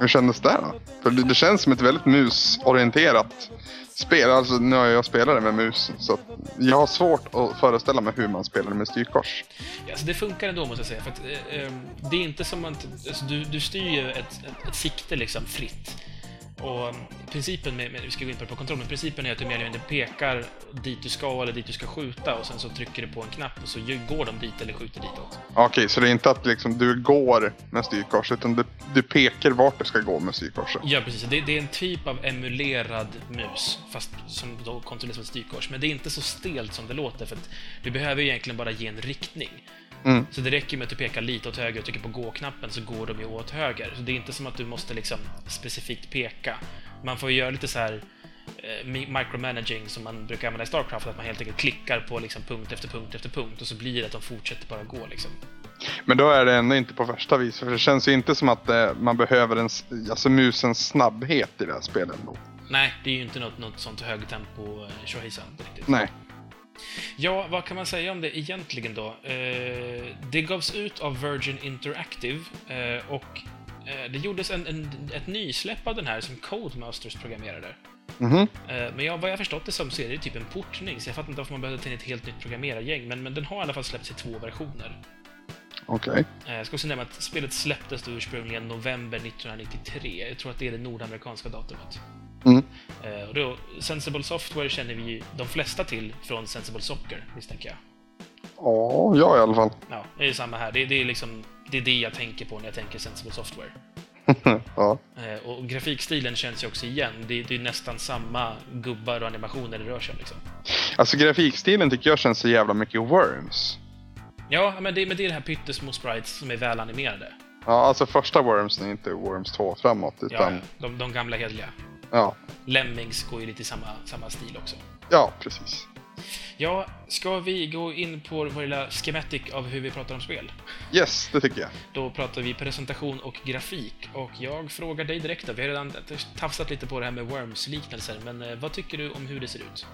Hur kändes det då? För det, det känns som ett väldigt musorienterat spel. Alltså nu har jag spelat det med mus. Så jag har svårt att föreställa mig hur man spelar med styrkors. Ja, alltså det funkar ändå måste jag säga. För att, eh, eh, det är inte som att... Alltså, du, du styr ju ett, ett, ett sikte liksom fritt. Och principen med, med, vi ska gå in på det på kontroll, men principen är att du mer eller mindre pekar dit du ska eller dit du ska skjuta och sen så trycker du på en knapp och så går de dit eller skjuter ditåt. Okej, så det är inte att liksom du går med styrkors utan du, du pekar vart du ska gå med styrkorset? Ja, precis. Det, det är en typ av emulerad mus, fast som då kontrolleras ett styrkors. Men det är inte så stelt som det låter, för att du behöver egentligen bara ge en riktning. Mm. Så det räcker med att du pekar lite åt höger och trycker på gå-knappen så går de ju åt höger. Så det är inte som att du måste liksom specifikt peka. Man får ju göra lite så här eh, micromanaging som man brukar använda i Starcraft, att man helt enkelt klickar på liksom punkt efter punkt efter punkt och så blir det att de fortsätter bara gå liksom. Men då är det ändå inte på värsta vis, för det känns ju inte som att eh, man behöver en, alltså musens snabbhet i det här spelet. Nej, det är ju inte något, något sånt högtempo eh, tjohejsan riktigt. Nej. Ja, vad kan man säga om det egentligen då? Eh, det gavs ut av Virgin Interactive eh, och eh, det gjordes en, en, ett nysläpp av den här som Codemasters programmerade. Mhm. Eh, men jag, vad jag förstått det som så är det typ en portning, så jag fattar inte varför man behövde ta in ett helt nytt programmerargäng, men, men den har i alla fall släppts i två versioner. Okej. Eh, Jag ska också nämna att spelet släpptes ursprungligen november 1993. Jag tror att det är det nordamerikanska datumet. Mm. Eh, Och då, Sensible Software känner vi ju de flesta till från Sensible Soccer, misstänker jag. Ja, jag i alla fall. Ja, det är samma här. Det, det är liksom det är det jag tänker på när jag tänker Sensible Software. ja. Eh, Och grafikstilen känns ju också igen. Det, det är nästan samma gubbar och animationer det rör sig om. Liksom. Alltså grafikstilen tycker jag känns så jävla mycket Worms. Ja, men det, men det är det här pyttesmå sprites som är välanimerade. Ja, alltså första Worms är inte Worms 2 framåt, utan... ja, de, de gamla hederliga. Ja, Lemmings går ju lite i samma, samma stil också. ja precis. Ja, ska vi gå in på vår lilla schematic av hur vi pratar om spel? Yes, det tycker jag. Då pratar vi presentation och grafik. Och jag frågar dig direkt då. Vi har redan tafsat lite på det här med Worms-liknelser, men eh, vad tycker du om hur det ser ut?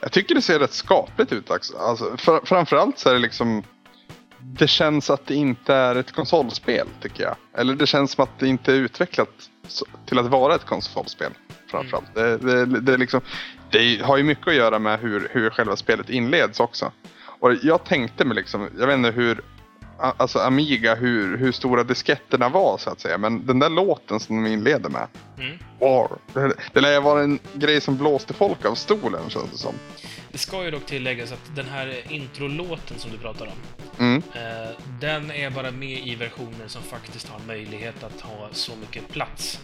Jag tycker det ser rätt skapligt ut också. Alltså, fr- framförallt så är det liksom... Det känns att det inte är ett konsolspel, tycker jag. Eller det känns som att det inte är utvecklat till att vara ett konsolspel. Framförallt. Det, det, det, är liksom, det har ju mycket att göra med hur, hur själva spelet inleds också. Och jag tänkte mig liksom, jag vet inte hur... Alltså Amiga, hur, hur stora disketterna var så att säga. Men den där låten som de inleder med. Mm. War. Det, det lär vara en grej som blåste folk av stolen känns det som. Det ska ju dock tilläggas att den här introlåten som du pratar om, Mm. eh, den är bara med i versioner som faktiskt har möjlighet att ha så mycket plats.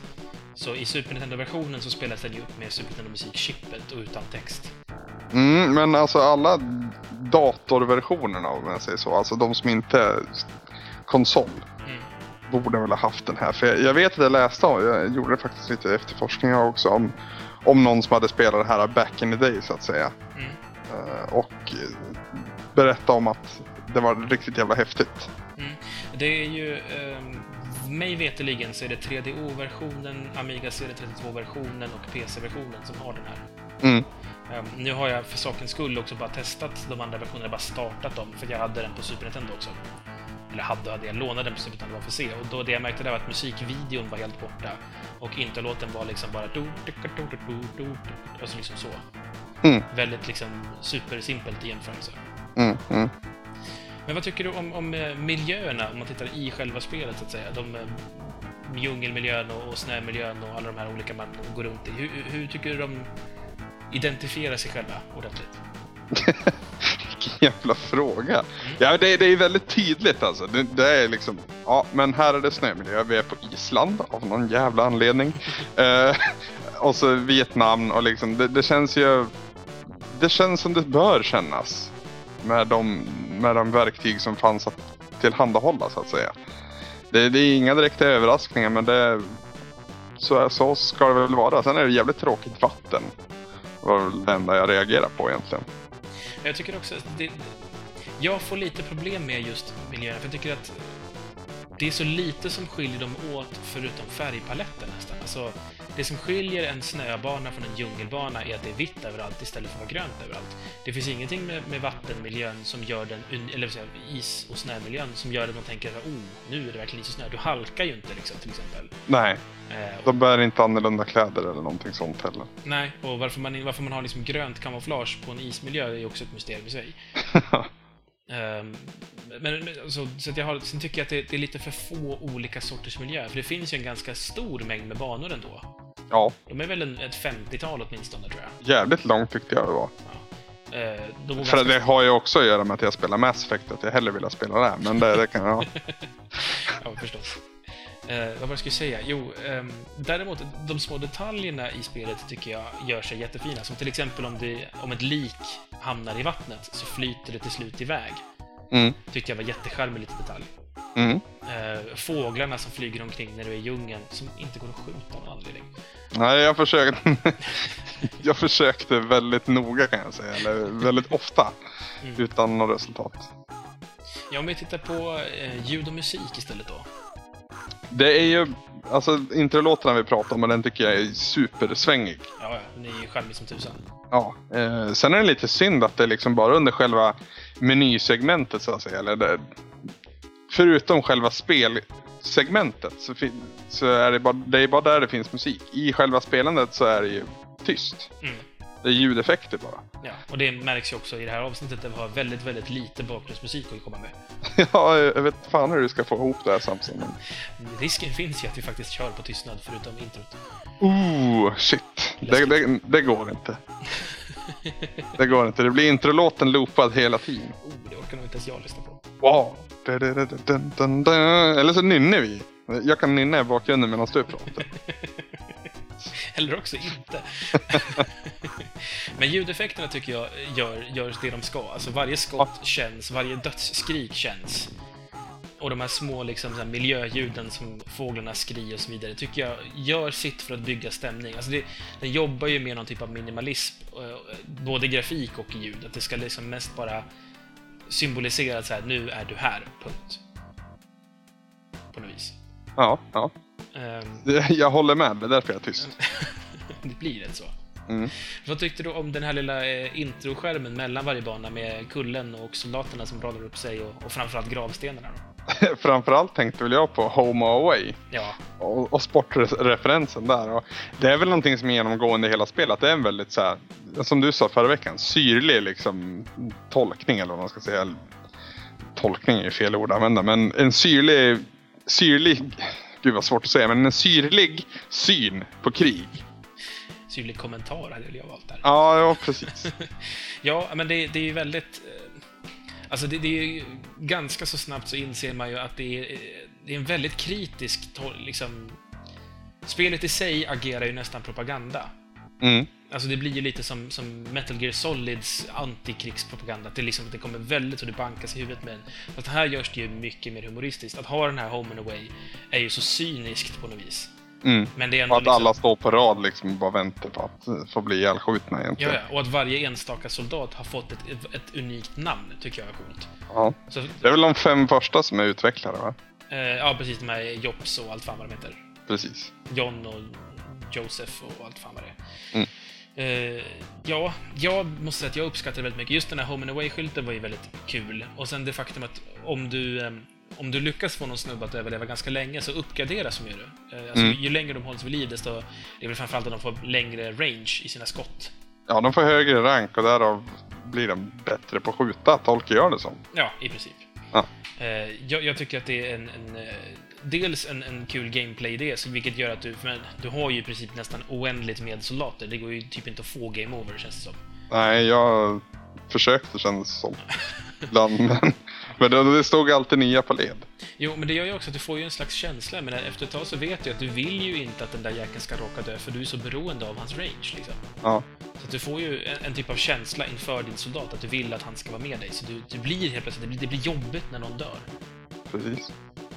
Så i Super Nintendo-versionen så spelas den ju upp med Super Nintendo-musikchippet och utan text. Mm, men alltså alla datorversionerna om jag säger så, alltså de som inte är konsol, Mm. borde väl ha haft den här. För jag, jag vet att jag läste om, jag gjorde faktiskt lite efterforskningar också om, om någon som hade spelat det här back in the day så att säga. Mm. Eh, och eh, berätta om att det var riktigt jävla häftigt. Mm. Det är ju... ehm, mig veterligen så är det 3DO-versionen, Amiga CD32-versionen och PC-versionen som har den här. Mm. Ehm, nu har jag för sakens skull också bara testat de andra versionerna, bara startat dem, för jag hade den på Super Nintendo också. Eller hade, hade jag lånade den på Super Nintendo för att se. Och då det jag märkte där var att musikvideon var helt borta. Och introlåten var liksom bara... Alltså liksom så. Mm. Väldigt liksom supersimpelt i jämförelse. Mm, mm. Men vad tycker du om, om eh, miljöerna, om man tittar i själva spelet så att säga? De eh, djungelmiljön och, och snömiljön och alla de här olika man går runt i. Hur, hur- hur tycker du de identifierar sig själva ordentligt? Vilken jävla fråga. Ja, det, det är väldigt tydligt alltså. Det, det är liksom, ja men här är det snömiljö. Vi är på Island av någon jävla anledning. Eh, och så Vietnam och liksom, det, det känns ju... Det känns som det bör kännas. Med de, med de verktyg som fanns att tillhandahålla så att säga. Det, det är inga direkta överraskningar men det... Så, så ska det väl vara. Sen är det jävligt tråkigt vatten. Det var väl det enda jag reagerar på egentligen. Jag tycker också att det, jag får lite problem med just miljöerna, för jag tycker att det är så lite som skiljer dem åt förutom färgpaletten nästan. Alltså, det som skiljer en snöbana från en djungelbana är att det är vitt överallt istället för att vara grönt överallt. Det finns ingenting med, med vattenmiljön som gör den, eller jag, is och snömiljön som gör att man tänker oh, nu är det verkligen is och snö. Du halkar ju inte liksom, till exempel. Nej, Eh, de bär inte annorlunda kläder eller någonting sånt heller. nej, och varför man, varför man har liksom grönt kamouflage på en ismiljö är också ett mysterium i sig. Ehm, men, alltså, så att jag har, sen tycker jag att det, det är lite för få olika sorters miljö, för det finns ju en ganska stor mängd med banor ändå. Ja, De är väl en, ett 50-tal åtminstone, tror jag. jävligt långt tyckte jag det var. Eh, de var För ganska- det har ju också att göra med att jag spelar Mass Effect, att jag hellre vill spela det. Men det, det kan jag... Ja, förstås. Eh, vad var det jag skulle säga? Jo, ehm, däremot, de små detaljerna i spelet tycker jag gör sig jättefina. Som till exempel om, det, om ett lik hamnar i vattnet så flyter det till slut iväg. Mm, Tyckte jag var jättecharmig liten detalj. mm. Eh, fåglarna som flyger omkring när du är i djungeln, som inte går att skjuta av någon anledning. Nej, jag försökte... jag försökte väldigt noga kan jag säga, eller väldigt ofta. Mm. Utan något resultat. Ja, om vi tittar på eh, ljud och musik istället då. Det är ju, alltså introlåtarna vi pratar om, den tycker jag är supersvängig. Ja, ja, den är ju charmig som tusan. Ja, eh, sen är det lite synd att det är liksom bara under själva menysegmentet så att säga. Eller det, förutom själva spelsegmentet så, fin- så är det, bara, det är bara där det finns musik. I själva spelandet så är det ju tyst. Mm. Det är ljudeffekter bara. Ja, och det märks ju också i det här avsnittet där vi har väldigt, väldigt lite bakgrundsmusik att komma med. ja, jag vet fan hur du ska få ihop det här Samson. Men... Risken finns ju att vi faktiskt kör på tystnad förutom introt. Oh, shit. Det, det, det går inte. Det går inte. Det blir introlåten loopad hela tiden. Oh, det orkar nog inte ens jag lyssna på. Wow. Eller så nynnar vi. Jag kan nynna i bakgrunden medan du pratar. Eller också inte. Men ljudeffekterna tycker jag gör, gör det de ska. Alltså varje skott känns, varje dödsskrik känns. Och de här små liksom, så här miljöljuden som fåglarna skriker och så vidare tycker jag gör sitt för att bygga stämning. Alltså det, den jobbar ju med någon typ av minimalism, eh, både grafik och ljud. Att det ska liksom mest bara symbolisera att så här, nu är du här, punkt. På något vis. Ja, ja. Ehm, Jag håller med. Det är därför jag är tyst. det blir rätt så. Mm. Vad tyckte du om den här lilla eh, introskärmen mellan varje bana med kullen och soldaterna som radar upp sig och, och framförallt gravstenarna? Framförallt tänkte väl jag på Home Away. Ja, och, och sportreferensen där. Och det är väl någonting som är genomgående i hela spelet. Det är en väldigt så här, som du sa förra veckan, syrlig liksom tolkning eller vad man ska säga. Tolkning är ju fel ord att använda, men en syrlig, syrlig, gud vad svårt att säga, men en syrlig syn på krig. syrlig kommentar hade jag valt där. Ja, ja precis. Ja, men det, det är ju väldigt... eh, Alltså det, det är ju ganska så snabbt så inser man ju att det är, eh, det är en väldigt kritisk liksom... Spelet i sig agerar ju nästan propaganda. Mm. Alltså det blir ju lite som, som Metal Gear Solids antikrigspropaganda. Att det, liksom, att det kommer väldigt och det bankas i huvudet med en. Fast här görs det ju mycket mer humoristiskt. Att ha den här Home and Away är ju så cyniskt på något vis. Mm. Men det är ändå Och att liksom, alla står på rad liksom och bara väntar på att få bli ihjälskjutna egentligen. ja, och att varje enstaka soldat har fått ett, ett, ett unikt namn tycker jag är coolt. Ja. Så, Det är väl de fem första som är utvecklare va? eh, ja, precis. De här Jops och allt fan vad de heter. Precis. John och Joseph och allt fan vad det är. Mm. Eh, ja, jag måste säga att jag uppskattar det väldigt mycket. Just den här Home and Away-skylten var ju väldigt kul. Och sen det faktum att om du, eh, om du lyckas få någon snubbe att överleva ganska länge så uppgraderas de ju. Eh, alltså, Mm. Ju längre de hålls vid liv desto... Det är väl framförallt att de får längre range i sina skott. Ja, de får högre rank och därav blir de bättre på att skjuta, tolkar jag det som. Ja, i princip. Ja. Eh, jag, jag tycker att det är en, en dels en, en kul gameplay-idé, vilket gör att du, men, du har ju i princip nästan oändligt med soldater. Det går ju typ inte att få game over, känns det som. Nej, jag försökte kändes det som. Ibland, men, men det, det stod alltid nya på led. Jo, men det gör ju också att du får ju en slags känsla, men efter ett tag så vet du att du vill ju inte att den där jäkeln ska råka dö, för du är så beroende av hans range, liksom. Ja, Så du får ju en, en typ av känsla inför din soldat, att du vill att han ska vara med dig. Så du, du blir helt plötsligt, det blir, det blir jobbigt när någon dör. precis.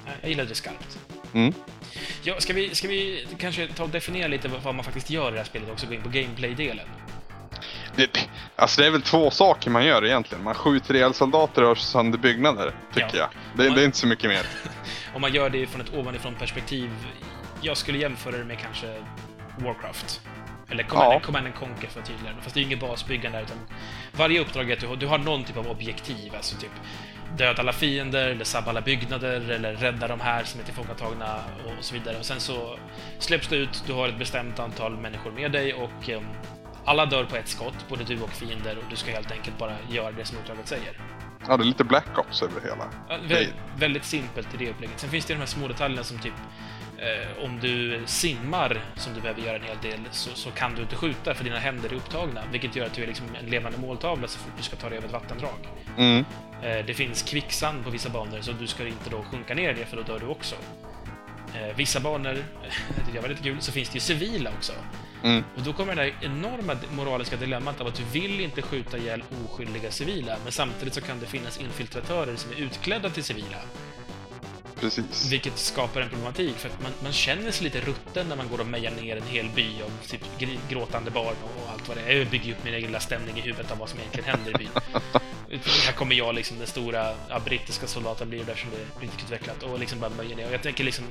Nej, Jag gillar det skarpt. Mm. Ja, ska vi, ska vi kanske ta och definiera lite vad man faktiskt gör i det här spelet också, gå in på gameplay-delen? Det, alltså det är väl två saker man gör egentligen. Man skjuter ihjäl soldater och sönder byggnader, tycker Ja. jag. Det, det är inte så mycket mer. Om man gör det från ett ovanifrån perspektiv, jag skulle jämföra det med kanske Warcraft. Eller Command, Ja. Command and Conquer för att tydligare. Fast det är ju inget basbyggande där, utan varje uppdrag är att du du har någon typ av objektiv, alltså typ döda alla fiender, eller sabba alla byggnader, eller rädda de här som är tillfångatagna och så vidare. Och sen så släpps du ut, du har ett bestämt antal människor med dig och em, alla dör på ett skott, både du och fiender, och du ska helt enkelt bara göra det som uppdraget säger. Ja, det är lite Black Ops över hela. Ja, vä väldigt simpelt i det upplägget. Sen finns det de här små detaljerna som typ Eh, om du simmar, som du behöver göra en hel del, så, så, kan du inte skjuta för dina händer är upptagna, vilket gör att du är liksom en levande måltavla så fort du ska ta dig över ett vattendrag. Mm. Eh, det finns kvicksand på vissa banor, så du ska inte då sjunka ner i det, för då dör du också. Eh, vissa banor, det var lite kul, så finns det ju civila också. Mm. Och då kommer det där enorma moraliska dilemmat av att du vill inte skjuta ihjäl oskyldiga civila, men samtidigt så kan det finnas infiltratörer som är utklädda till civila. Precis. Vilket skapar en problematik, för att man, man känner sig lite rutten när man går och mejar ner en hel by av typ gråtande barn och allt vad det är. Jag bygger upp min egen lilla stämning i huvudet av vad som egentligen händer i byn. här kommer jag, liksom den stora ja, brittiska soldaten blir där som det riktigt utvecklat och liksom bara mejar ner. Och jag tänker liksom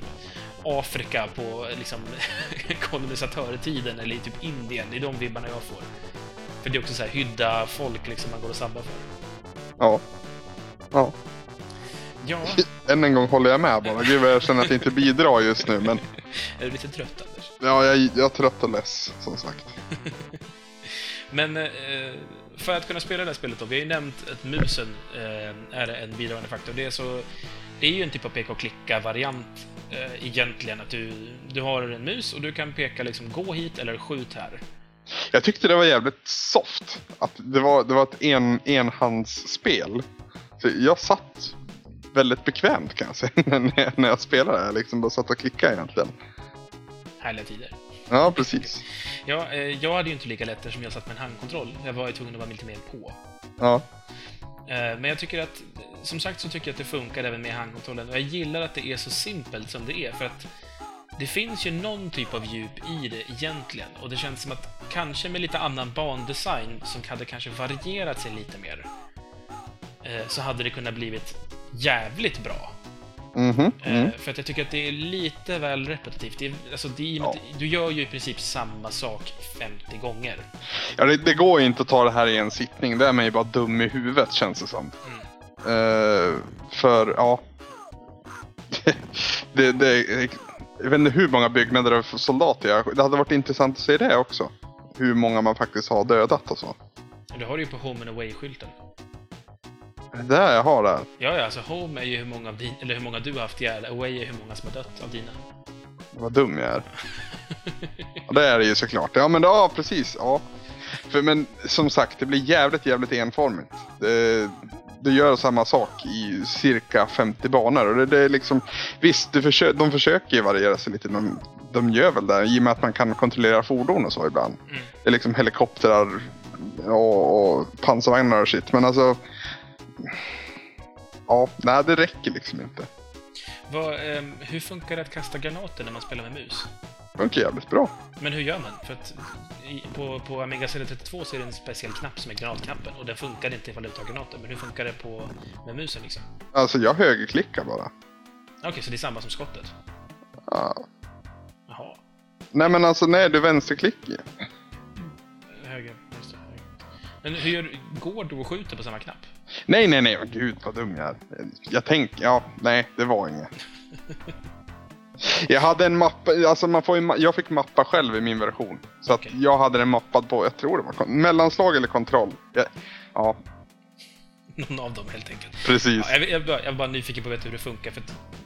Afrika på liksom kolonisatörtiden eller typ Indien. Det är de vibbarna jag får. För det är också så här hydda folk liksom man går och sabbar för. Ja. Ja. Ja. Än en gång håller jag med bara. Gud vad jag känner att jag inte bidrar just nu men... Är du lite trött Anders? Ja, jag, jag är trött och less som sagt. men eh, för att kunna spela det här spelet då, vi har ju nämnt att musen eh, är en bidragande faktor. Det är, så, det är ju en typ av peka och klicka-variant eh, egentligen. Att du, du har en mus och du kan peka liksom gå hit eller skjut här. Jag tyckte det var jävligt soft. Att det var, det var ett en, enhandsspel. Så jag satt väldigt bekvämt kan jag säga när när jag spelade. Jag liksom bara satt och klickade egentligen. Härliga tider. Ja, precis. Ja, eh, jag hade ju inte lika lätt eftersom jag satt med en handkontroll. Jag var ju tvungen att vara lite mer på. Ja. Eh, men jag tycker att, som sagt så tycker jag att det funkar även med handkontrollen. Och jag gillar att det är så simpelt som det är, för att det finns ju någon typ av djup i det egentligen. Och det känns som att kanske med lite annan bandesign som hade kanske varierat sig lite mer, så hade det kunnat blivit jävligt bra. Mm -hmm. mm. För att jag tycker att det är lite väl repetitivt. Det är, alltså, det är, ja. Du gör ju i princip samma sak 50 gånger. Ja, det, det, går ju inte att ta det här i en sittning. Det är man ju bara dum i huvudet, känns det som. Mm. Uh, för, ja... det, det, jag vet inte hur många byggnader av soldater jag... Det hade varit intressant att se det också. Hur många man faktiskt har dödat och så. Du har det ju på Home and Away-skylten. Det där jag har där? Ja, ja, alltså Home är ju hur många, av din, eller hur många du har haft ihjäl, Away är hur många som har dött av dina. Vad dum jag är. ja, det är det ju såklart. Ja, men ja, precis. Ja. För, men som sagt, det blir jävligt, jävligt enformigt. Det, du gör samma sak i cirka 50 banor. Och det, det är liksom, visst, du försö de försöker ju variera sig lite. De, de gör väl det, i och med att man kan kontrollera fordon och så ibland. Mm. Det är liksom helikoptrar och, och pansarvagnar och shit. Men alltså, Ja, nej det räcker liksom inte. Vad, eh, hur funkar det att kasta granater när man spelar med mus? Det funkar jävligt bra. Men hur gör man? För att i, på, på Amiga CD32 så är det en speciell knapp som är granatknappen och den funkar inte ifall du tar granater. Men hur funkar det på, med musen liksom? Alltså jag högerklickar bara. Okej, okay, så det är samma som skottet? Ja. Jaha. Nej men alltså nej, du vänsterklickar Höger, vänster, höger. Men hur går du och skjuter på samma knapp? Nej, nej, nej, gud vad dum jag är. Jag tänkte, ja, nej, det var inget. Jag hade en mappa, alltså man får ju, jag fick mappa själv i min version. Så okay. att jag hade den mappad på, jag tror det var mellanslag eller kontroll. Jag, ja. Någon av dem helt enkelt. Precis. Ja, jag, jag, jag, är bara nyfiken på att veta hur det funkar. För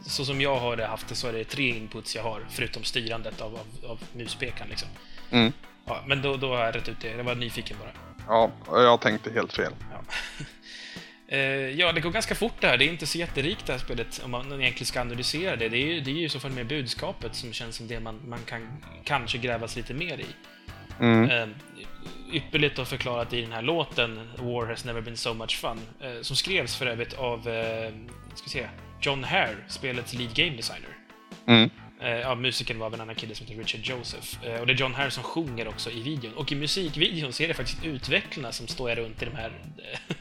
så som jag har det haft det så är det tre inputs jag har, förutom styrandet av, av, av muspekan liksom. Mm. Ja, men då, då har jag rätt ut det. Jag var nyfiken bara. Ja, jag tänkte helt fel. Ja. Eh, ja, det går ganska fort det här. Det är inte så jätterikt det här spelet om man egentligen ska analysera det. Det är ju, det är ju i så fall mer budskapet som känns som det man, man kan kanske grävas lite mer i. Mm. Eh, ypperligt och förklarat i den här låten War has never been so much fun. Eh, som skrevs för övrigt av eh, ska se, John Hare, spelets lead game designer. Mm. Eh, ja, musikern var av en annan kille som heter Richard Joseph. Eh, och det är John Hare som sjunger också i videon. Och i musikvideon så är det faktiskt utvecklarna som står runt i de här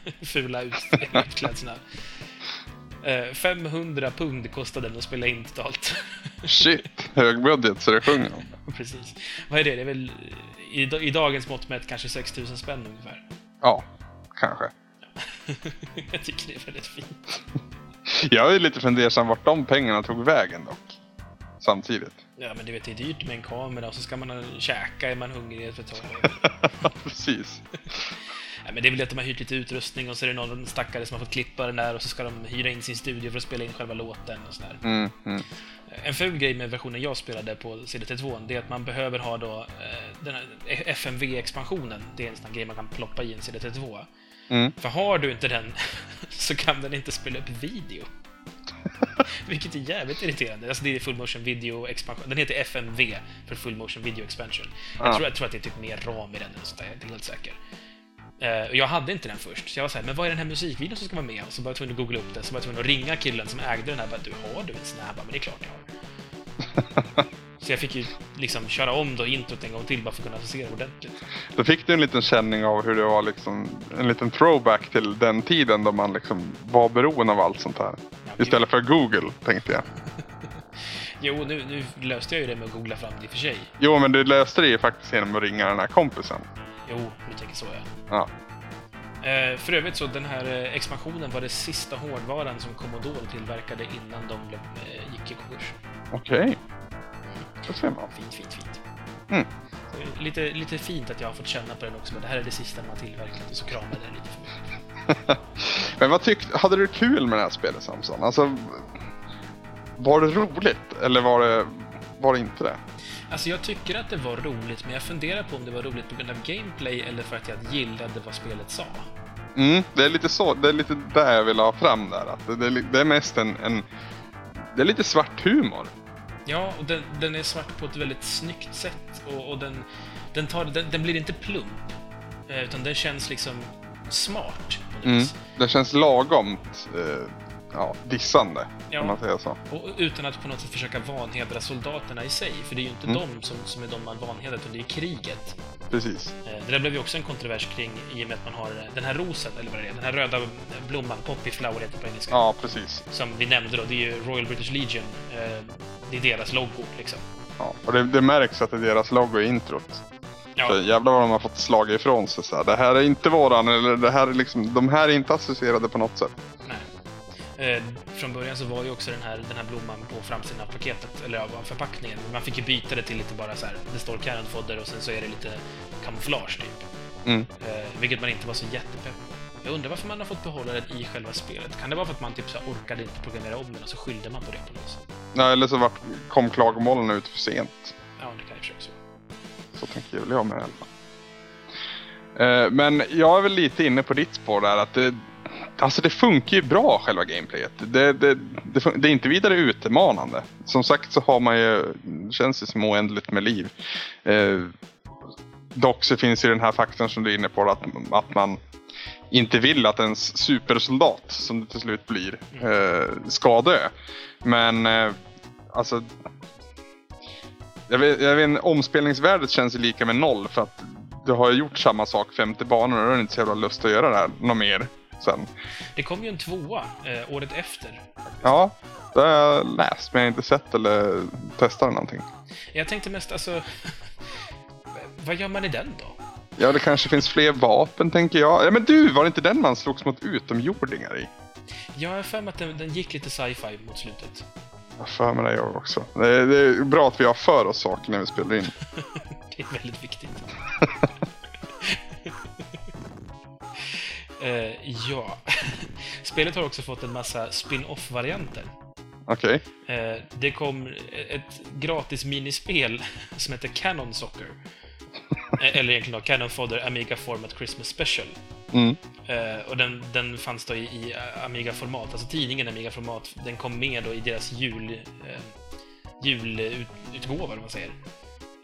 eh, fula utklädseln. 500 pund kostade den att spela in totalt. Shit, högbudget så det sjunger Precis. Vad är det? Det är väl i, i dagens mått mätt kanske 6000 spänn ungefär? Ja, kanske. Jag tycker det är väldigt fint. Jag är lite fundersam vart de pengarna tog vägen dock samtidigt. Ja, men du vet, det är dyrt med en kamera och så ska man käka, är man hungrig ett tag. Precis. Nej, men det är väl att de har hyrt lite utrustning och så är det någon stackare som har fått klippa den där och så ska de hyra in sin studio för att spela in själva låten och sådär. Mm, mm. En ful grej med versionen jag spelade på CDT2, det är att man behöver ha då eh, den här FMV-expansionen. Det är en sån här grej man kan ploppa i en CDT2. Mm. För har du inte den så kan den inte spela upp video. Vilket är jävligt irriterande. Alltså det är Full Motion Video Expansion. Den heter FMV för Full Motion Video Expansion. Jag, Ja. tror, jag tror att det är typ mer ram i den än sånt där, jag är inte helt säker. Och jag hade inte den först, så jag var såhär, men vad är den här musikvideon som ska vara med? Och så var jag tvungen att googla upp det, så var jag tvungen att ringa killen som ägde den här. Bara, du, har du en sån här? Jag Bara, men det är klart jag har. så jag fick ju liksom köra om då introt en gång till bara för att kunna se det ordentligt. Då fick du en liten känning av hur det var liksom en liten throwback till den tiden då man liksom var beroende av allt sånt här. Istället för Google, tänkte jag. Jo, nu, nu löste jag ju det med att googla fram det i och för sig. Jo, men du löste det ju faktiskt genom att ringa den här kompisen. Jo, du tänker så ja. Ja. Eh, för övrigt så den här eh, expansionen var det sista hårdvaran som Commodore tillverkade innan de blev, eh, gick i konkurs. Okej. Det ser man. Fint, fint, fint. Mm. Lite, lite fint att jag har fått känna på den också, men det här är det sista man har tillverkat och så kramade jag lite för mycket. Men vad tyckte, hade du kul med det här spelet Samson? Alltså, var det roligt eller var det, var det inte det? Alltså jag tycker att det var roligt, men jag funderar på om det var roligt på grund av gameplay eller för att jag gillade vad spelet sa. Mm, det är lite så, det är lite där jag vill ha fram där. Att det, det, det är mest en, en, det är lite svart humor. Ja, och den, den är svart på ett väldigt snyggt sätt och, och den, den, tar, den, den blir inte plump, eh, utan den känns liksom smart. Mm. Det känns lagomt eh, ja, dissande, Ja. man säger så. Och utan att på något sätt försöka vanhedra soldaterna i sig, för det är ju inte Mm. de som, som är de man vanhedrar, utan det är kriget. Precis. Eh, Det där blev ju också en kontrovers kring i och med att man har eh, den här rosen, eller vad det är, den här röda blomman, poppy flower heter det på engelska, Ja, precis. som vi nämnde då, det är ju Royal British Legion. eh, Det är deras logo, liksom. Ja. Och det, det märks att det är deras logo i introt. Ja, Så jävlar vad de har fått slag ifrån sig. Så här. Det här är inte våran, eller det här är liksom, de här är inte associerade på något sätt. nej. Eh, Från början så var ju också den här, den här blomman på framsidan av paketet, eller av förpackningen. Man fick ju byta det till lite bara så här, det står Cannon Fodder och sen så är det lite kamouflage typ. Mm. Eh, vilket man inte var så jättepepp på. Jag undrar varför man har fått behålla den i själva spelet. Kan det vara för att man typ så här orkade inte programmera om den och så skyllde man på det på något sätt? Nej, eller så vart, kom klagomålen ut för sent. Ja, det kan jag försöka så. Så tänker väl jag med i alla fall. Eh, men jag är väl lite inne på ditt spår där att det, alltså det funkar ju bra själva gameplayet. Det, det, det, det är inte vidare utmanande. Som sagt så har man ju, det känns ju som oändligt med liv. Eh, dock så finns ju den här faktorn som du är inne på att, att man inte vill att ens supersoldat, som det till slut blir, eh, ska dö. Men eh, alltså jag vet, jag vet, omspelningsvärdet känns ju lika med noll för att du har ju gjort samma sak 50 banor och är det inte så jävla lust att göra det här något mer sen. Det kom ju en tvåa eh, året efter. Ja, det har jag läst men jag har inte sett eller testat någonting. Jag tänkte mest, alltså... vad gör man i den då? Ja, det kanske finns fler vapen tänker jag. Ja, men du, var det inte den man slogs mot utomjordingar i? Jag har för mig att den, den gick lite sci-fi mot slutet. Jag för mig det jag också. Det är, det är bra att vi har för oss saker när vi spelar in. Det är väldigt viktigt. Eh, ja. Spelet har också fått en massa spin-off-varianter. Okej. Eh, det kom ett gratis minispel som heter Canon Soccer. Eh, Eller egentligen då Canon Fodder Amiga Format Christmas Special. Mm. Eh, och den, den fanns då i, i Amiga-format, alltså tidningen Amiga-format. Den kom med då i deras jul, eh, julutgåva, eller vad man säger.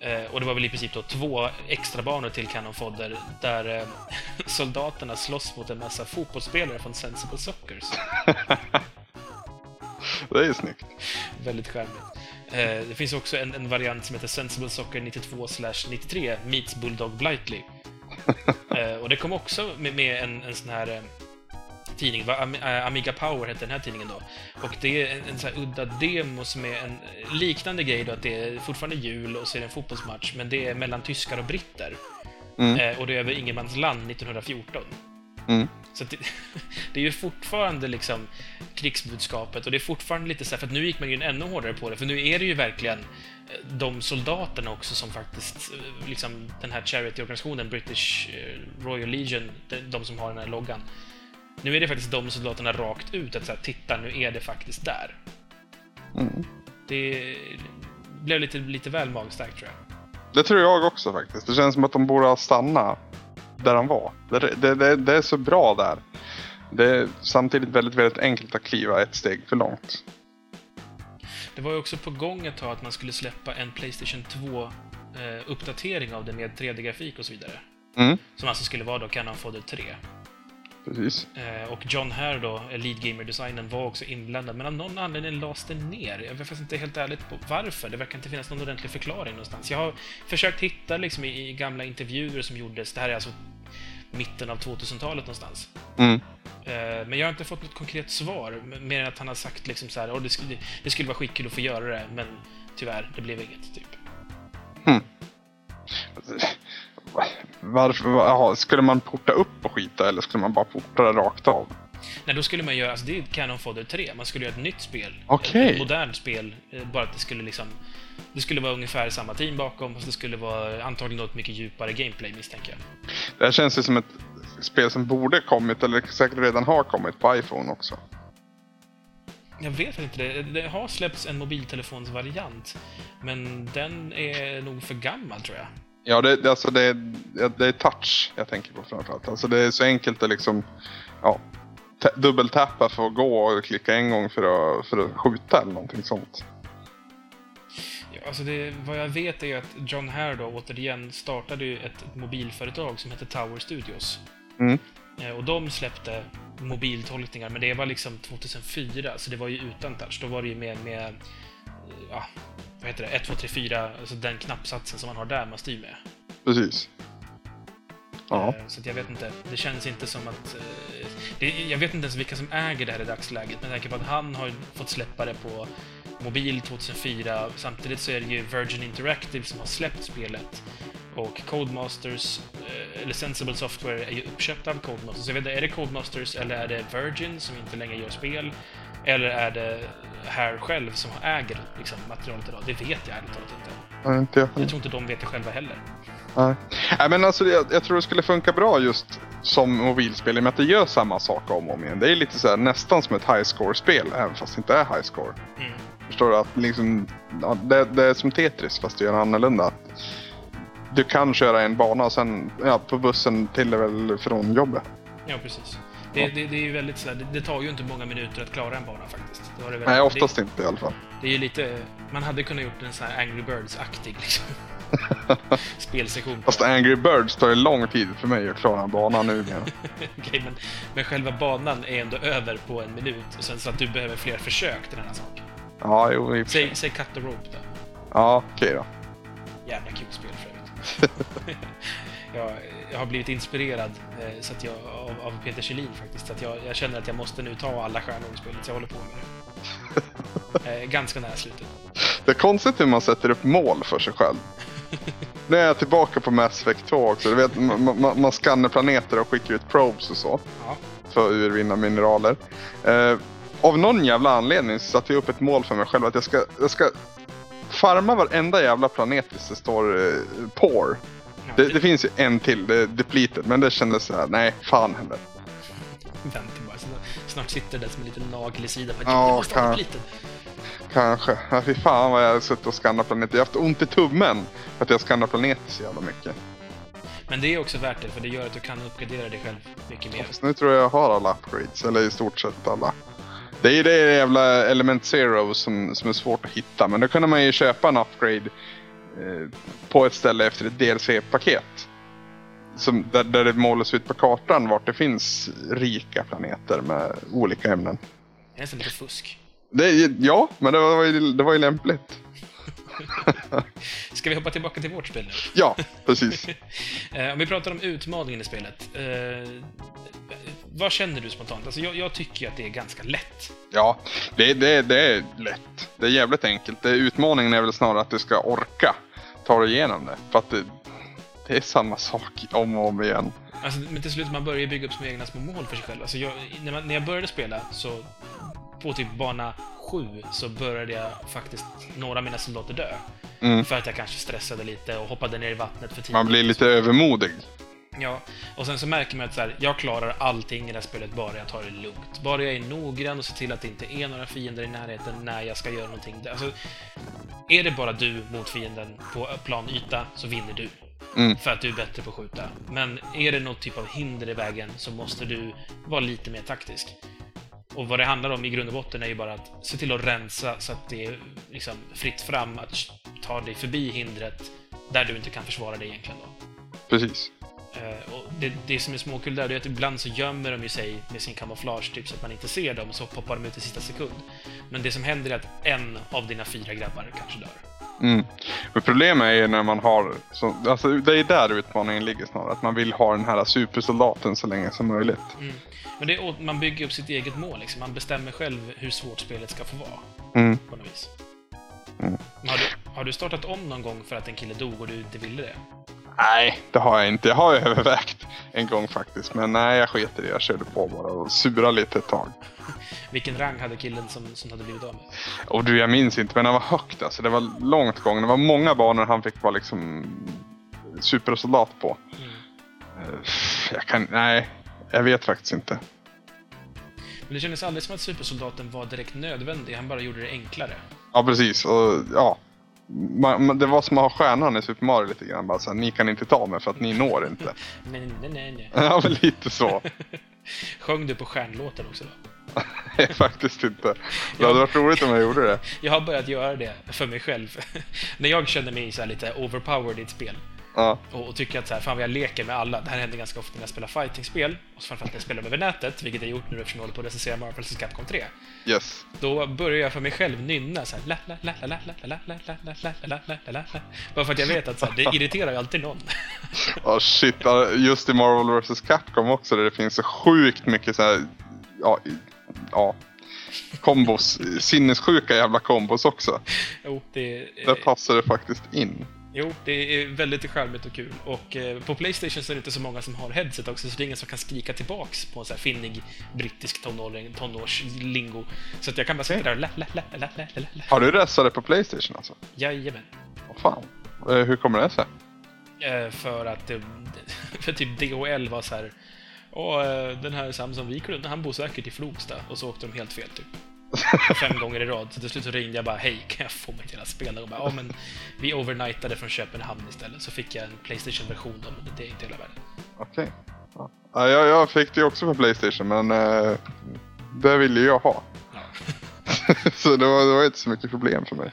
Eh, och det var väl i princip då två extra banor till Canon Fodder där eh, soldaterna slåss mot en massa fotbollsspelare från Sensible Soccers. Det är snyggt. Väldigt charmigt. Eh, det finns också en, en variant som heter Sensible Soccer 92-93 meets Bulldog Blightly. Eh, och det kom också med, med en, en sån här eh, tidning, va? Am- eh, Amiga Power hette den här tidningen då. Och det är en, en sån här udda demo som är en liknande grej då, att det är fortfarande jul och så är det en fotbollsmatch, men det är mellan tyskar och britter. Mm. Eh, och det är över ingenmansland 1914. Mm. Så det, det är ju fortfarande liksom krigsbudskapet och det är fortfarande lite så här, för att nu gick man ju ännu hårdare på det, för nu är det ju verkligen de soldaterna också som faktiskt, eh, liksom den här charity-organisationen, British eh, Royal Legion, de, de som har den här loggan. Nu är det faktiskt de soldaterna rakt ut, att säga, titta, nu är det faktiskt där. Mm. Det blev lite, lite väl magstarkt tror jag. Det tror jag också faktiskt. Det känns som att de borde ha stannat där de var. Det, det, det, det är så bra där. Det är samtidigt väldigt, väldigt enkelt att kliva ett steg för långt. Det var ju också på gång ett tag att man skulle släppa en Playstation 2-uppdatering av det med 3D-grafik och så vidare. Mm, Som alltså skulle vara då Canon Fodder 3. precis. Eh, och John Hare då, eh, lead gamer-designen, var också inblandad, men av någon anledning lades det ner. Jag vet faktiskt inte helt ärligt på varför. Det verkar inte finnas någon ordentlig förklaring någonstans. Jag har försökt hitta liksom i, i gamla intervjuer som gjordes, det här är alltså mitten av 2000-talet någonstans. Mm. Eh, Men jag har inte fått något konkret svar, mer än att han har sagt liksom så här, "Åh, det, skulle, det skulle vara skitkul att få göra det, men tyvärr, det blev inget, typ. Varför, jaha, skulle man porta upp och skita eller skulle man bara porta det rakt av? Nej, då skulle man göra, alltså det är ju Canon Fodder 3, man skulle göra ett nytt spel. Okej. Ett modernt spel, eh, bara att det skulle liksom... Det skulle vara ungefär samma team bakom, fast det skulle vara antagligen något mycket djupare gameplay, misstänker jag. Det här känns ju som ett spel som borde kommit, eller säkert redan har kommit på iPhone också. Jag vet inte det. Det har släppts en mobiltelefonsvariant, men den är nog för gammal, tror jag. Ja, det, alltså det, är- det är touch jag tänker på framförallt. Alltså det är så enkelt att liksom, ja, ta- dubbeltappa för att gå och klicka en gång för att, för att skjuta eller någonting sånt. Ja, alltså det, vad jag vet är att John Hare då, återigen, startade ju ett mobilföretag som heter Tower Studios. Mm. Eh, Och de släppte mobiltolkningar, men det var liksom 2004, så det var ju utan touch. Då var det ju med, med eh, ja, vad heter det, 1, 2, 3, 4, alltså den knappsatsen som man har där man styr med. Precis. Ja. Eh, Så jag vet inte, det känns inte som att... Det, jag vet inte ens vilka som äger det här i dagsläget, med tanke på att han har fått släppa det på mobil 2004. Samtidigt så är det ju Virgin Interactive som har släppt spelet. Och Codemasters, eh, eller Sensible Software, är ju uppköpt av Codemasters. Så jag vet inte, är det Codemasters eller är det Virgin som inte längre gör spel? Eller är det här själv som äger liksom, materialet idag? Det vet jag ärligt talat inte. Nej, inte jag. Jag tror inte de vet det själva heller. Nej. Nej, men alltså jag, jag tror det skulle funka bra just som mobilspel i och med att det gör samma sak om och om igen. Det är lite så här, nästan som ett high score-spel, även fast det inte är high score. Mm. Förstår du? Att liksom, ja, det, det är som Tetris fast det gör annorlunda. Du kan köra en bana och sen ja, på bussen till eller från jobbet. Ja, precis. Det, Ja. det, det är ju väldigt sådär, det, det tar ju inte många minuter att klara en bana faktiskt. Det, det, Nej, väldigt, oftast inte i alla fall. det, är ju lite, man hade kunnat gjort en sån här Angry Birds-aktig liksom. spelsektion. Fast Angry Birds tar det lång tid för mig att klara en bana nu. Okej, men, men själva banan är ändå över på en minut. Och sen så att du behöver fler försök till den här saken. Ja, jo, i. Säg, säg Cut the Rope då. Ja, okej då. Jävla kul spel för övrigt. jag, jag har blivit inspirerad eh, så att jag, av, av Peter Kjellin faktiskt. Så att jag, jag känner att jag måste nu ta alla stjärnor i spelet, så jag håller på med det. Eh, ganska nära slutet. Det är konstigt hur man sätter upp mål för sig själv. Nu är jag tillbaka på Mass Effect 2 också. Du vet, man, man, man skannar planeter och skickar ut probes och så. Ja. För att urvinna mineraler. Eh, av någon jävla anledning så satte jag upp ett mål för mig själv att jag ska, jag ska farma varenda jävla planet tills det står eh, poor. Ja, Det, det finns ju en till, det är depleted, men det kändes så här, nej fan heller. Vänta bara, snart sitter det som en liten nagel i sidan. Ja, Ja, måste kan-. Kanske. Ja, fy fan vad jag har suttit och skannat planeter. Jag har haft ont i tummen för att jag skannar planeter så jävla mycket. Men det är också värt det, för det gör att du kan uppgradera dig själv mycket mer. Fast nu tror jag jag har alla upgrades, eller i stort sett alla. Det är ju det jävla Element Zero som, som är svårt att hitta, men då kunde man ju köpa en upgrade eh, på ett ställe efter ett DLC-paket. Som, där, där det målas ut på kartan vart det finns rika planeter med olika ämnen. Det är nästan lite fusk. Det, ja, men det var ju, det var ju lämpligt. Ska vi hoppa tillbaka till vårt spel nu? Ja, precis. Eh, om vi pratar om utmaningen i spelet. Vad känner du spontant? Alltså, jag, jag tycker ju att det är ganska lätt. Ja, det, det, det är lätt. Det är jävligt enkelt. Det, utmaningen är väl snarare att du ska orka ta dig igenom det. För att det, det är samma sak om och om igen. Alltså, men till slut man börjar bygga upp sina egna små mål för sig själv. Alltså, jag, när, man, när jag började spela så på typ bana 7 så började jag faktiskt några av mina soldater dö. Mm. För att jag kanske stressade lite och hoppade ner i vattnet för tidigt. Man blir lite övermodig. Ja, och sen så märker man att så här, jag klarar allting i det här spelet bara jag tar det lugnt. Bara jag är noggrann och ser till att det inte är några fiender i närheten när jag ska göra någonting. Alltså, är det bara du mot fienden på planyta så vinner du. Mm. För att du är bättre på att skjuta. Men är det någon typ av hinder i vägen så måste du vara lite mer taktisk. Och vad det handlar om i grund och botten är ju bara att se till att rensa så att det är liksom fritt fram att ta dig förbi hindret där du inte kan försvara dig egentligen då. Precis. Eh, och det, det som är småkul där är att ibland så gömmer de ju sig med sin kamouflage typ så att man inte ser dem och så poppar de ut i sista sekund. Men det som händer är att en av dina fyra grabbar kanske dör. Mm. Men problemet är ju när man har, så, alltså det är där utmaningen ligger snarare. Att man vill ha den här supersoldaten så länge som möjligt. Mm. Men det, är- man bygger upp sitt eget mål liksom. Man bestämmer själv hur svårt spelet ska få vara. Mm. På något vis. Mm. Har, du, har du startat om någon gång för att en kille dog och du inte ville det? Nej, det har jag inte. Jag har ju övervägt en gång faktiskt. Men nej, jag sket i det. Jag körde på bara och surade lite ett tag. Vilken rang hade killen som, som hade blivit av med? Och du, jag minns inte, men han var högt alltså. Det var långt gång. Det var många banor han fick vara liksom supersoldat på. Mm. Eh, Jag kan, nej, jag vet faktiskt inte. Men det kändes aldrig som att supersoldaten var direkt nödvändig, han bara gjorde det enklare. Ja, precis. Och ja, man, man, det var som att ha stjärnan i Super Mario lite grann. Bara så här, ni kan inte ta mig för att ni når inte. Nej, nej, nej, nej. ja, men lite så. Sjöng du på stjärnlåten också då? Nej, faktiskt inte. Det hade varit roligt om jag gjorde det. Jag har börjat göra det för mig själv. När jag känner mig så här lite overpowered i ett spel Ja. Och, tycker att så här, fan vad jag leker med alla. Det här händer ganska ofta när jag spelar fighting-spel. Och framförallt när jag spelar över nätet, vilket jag gjort nu eftersom jag håller på att recensera Marvel vs Capcom 3. Yes. Då börjar jag för mig själv nynna så här. Bara för att jag vet att så här, det irriterar ju alltid någon. Ja, oh, shit. Just i Marvel vs Capcom också, där det finns så sjukt mycket så här, ja, ja kombos, sinnessjuka jävla kombos också. Jo, det, Där passar det faktiskt in jo, det är väldigt charmigt och kul. Och eh, på Playstation så är det inte så många som har headset också, så det är ingen som kan skrika tillbaks på en så här finnig brittisk tonåring, tonårslingo. Så att jag kan bara sitta där och la la la la la la la. Har du resat det på Playstation alltså? Jajamän. Vad fan. Eh, Hur kommer det sig? Eh, för att för typ DHL var så här. Åh, den här Samson Wiklund, han bor säkert i Flogsta. Och så åkte de helt fel typ. Fem gånger i rad. Så till slut så ringde jag bara hej, kan jag få mitt hela spel? Och bara, ja men vi overnightade från Köpenhamn istället. Så fick jag en Playstation-version då, men det är inte hela världen. Okej. Ja. Ja, jag, jag fick det också på Playstation, men eh, det ville jag ha. Ja. så det var, det var inte så mycket problem för mig.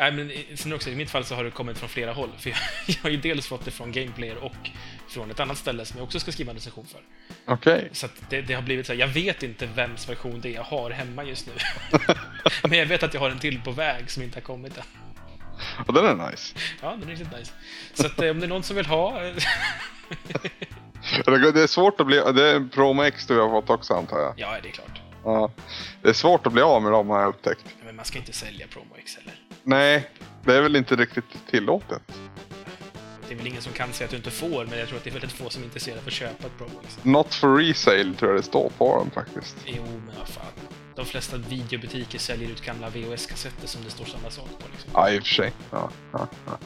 Nej, men sen också, i mitt fall så har det kommit från flera håll. För jag, jag har ju dels fått det från Gameplayer och från ett annat ställe som jag också ska skriva en recension för. Okej. Så att det, det har blivit så här, jag vet inte vems version det är jag har hemma just nu. Men jag vet att jag har en till på väg som inte har kommit än. Och den är nice. Ja, den är riktigt nice. Så att eh, om det är någon som vill ha... eh, Det det är svårt att bli... Det är en Promo X du har fått också antar jag. ja, det är klart. Ja. Det är svårt att bli av med dem har jag upptäckt. Men man ska inte sälja Promo X heller. Nej, det är väl inte riktigt tillåtet. Det är väl ingen som kan säga att du inte får, men jag tror att det är väldigt få som är intresserade av att köpa ett Promo X. Not for resale tror jag det står på dem faktiskt. Jo, men vad fan. De flesta videobutiker säljer ut gamla VHS-kassetter som det står samma sak på. Liksom. Ja, i och för sig. Ja, ja, ja.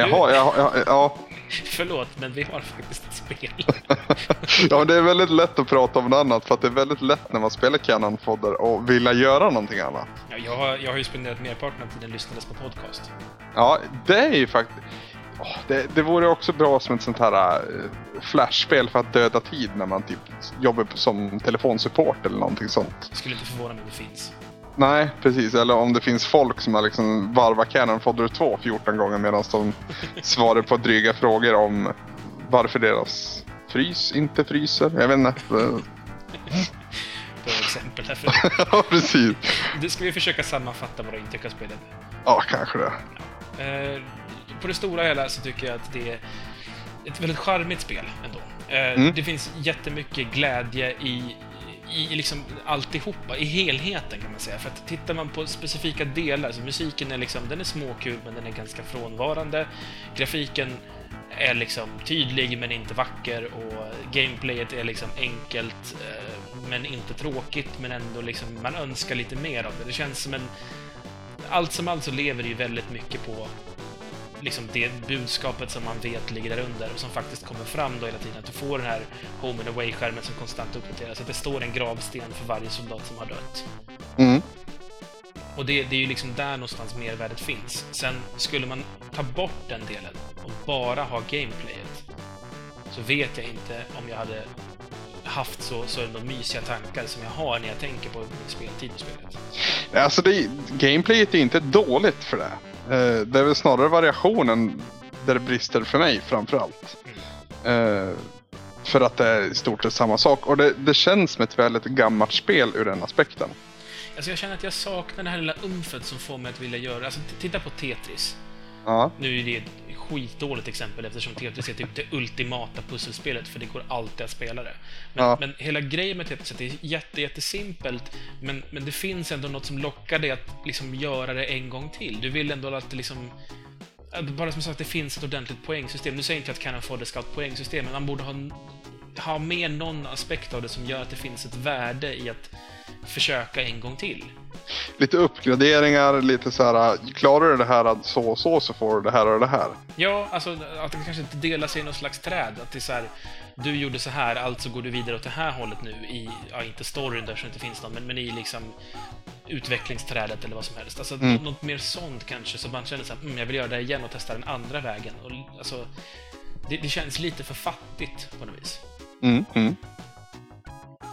Jag har, jag, har- jag, ja. Förlåt, men vi har faktiskt ett spel. ja, men det är väldigt lätt att prata om något annat för att det är väldigt lätt när man spelar Canon Fodder och vilja göra någonting annat. Ja, jag, har, jag har ju spenderat merparten av tiden lyssnandes på podcast. Ja, det är ju faktiskt... Det, det vore också bra som ett sånt här äh, flashspel för att döda tid när man typ jobbar som telefonsupport eller någonting sånt. Skulle inte förvåna mig om det finns. Nej, precis. Eller om det finns folk som har liksom varvat Canon Fodder 2 14 gånger medan de svarar på dryga frågor om varför deras frys inte fryser. Jag vet inte. Bra exempel här för ja, precis. Nu ska vi försöka sammanfatta våra intryck av spelet. Ja, kanske det. Eh, på det stora hela så tycker jag att det är ett väldigt charmigt spel ändå. Eh, Mm. Det finns jättemycket glädje i, i liksom alltihopa, i helheten kan man säga. För att tittar man på specifika delar, så musiken är liksom, den är småkul men den är ganska frånvarande. Grafiken är liksom tydlig men inte vacker och gameplayet är liksom enkelt eh, men inte tråkigt men ändå liksom man önskar lite mer av det. Det känns som en... Allt som allt så lever det ju väldigt mycket på liksom det budskapet som man vet ligger där under och som faktiskt kommer fram då hela tiden. Att du får den här Home and Away-skärmen som konstant uppdateras. Att det står en gravsten för varje soldat som har dött. Mm. Och det, det är ju liksom där någonstans mervärdet finns. Sen skulle man ta bort den delen och bara ha gameplayet så vet jag inte om jag hade haft så, så ändå mysiga tankar som jag har när jag tänker på min speltid i spelet. Alltså, det, gameplayet är inte dåligt för det. Eh, det är väl snarare variationen där det brister för mig framför allt. Eh, för att det är i stort sett samma sak. Och det, det känns som ett väldigt gammalt spel ur den aspekten. Alltså jag känner att jag saknar det här lilla umfet som får mig att vilja göra... Alltså titta på Tetris. Ja. Nu är det skitdåligt exempel eftersom Tetris är typ det ultimata pusselspelet för det går alltid att spela det. Men, Ja. men hela grejen med Tetris är att det är jätte, jättesimpelt men, men det finns ändå något som lockar dig att liksom göra det en gång till. Du vill ändå att det liksom... Bara som sagt, det finns ett ordentligt poängsystem. Nu säger inte jag att Cannon Fodder ska ha ett poängsystem, men man borde ha, ha med någon aspekt av det som gör att det finns ett värde i att försöka en gång till. Lite uppgraderingar, lite så här. Klarar du det här så och så så får du det här och det här. Ja, alltså att det kanske inte delar sig i någon slags träd. Att det är så här, du gjorde så här, alltså går du vidare åt det här hållet nu i, ja inte storyn där så det inte finns någon, men, men i liksom utvecklingsträdet eller vad som helst. Alltså Mm. något mer sånt kanske, så man känner så här, mm, jag vill göra det igen och testa den andra vägen. Och, alltså, det, det känns lite för fattigt på något vis. Mm, mm.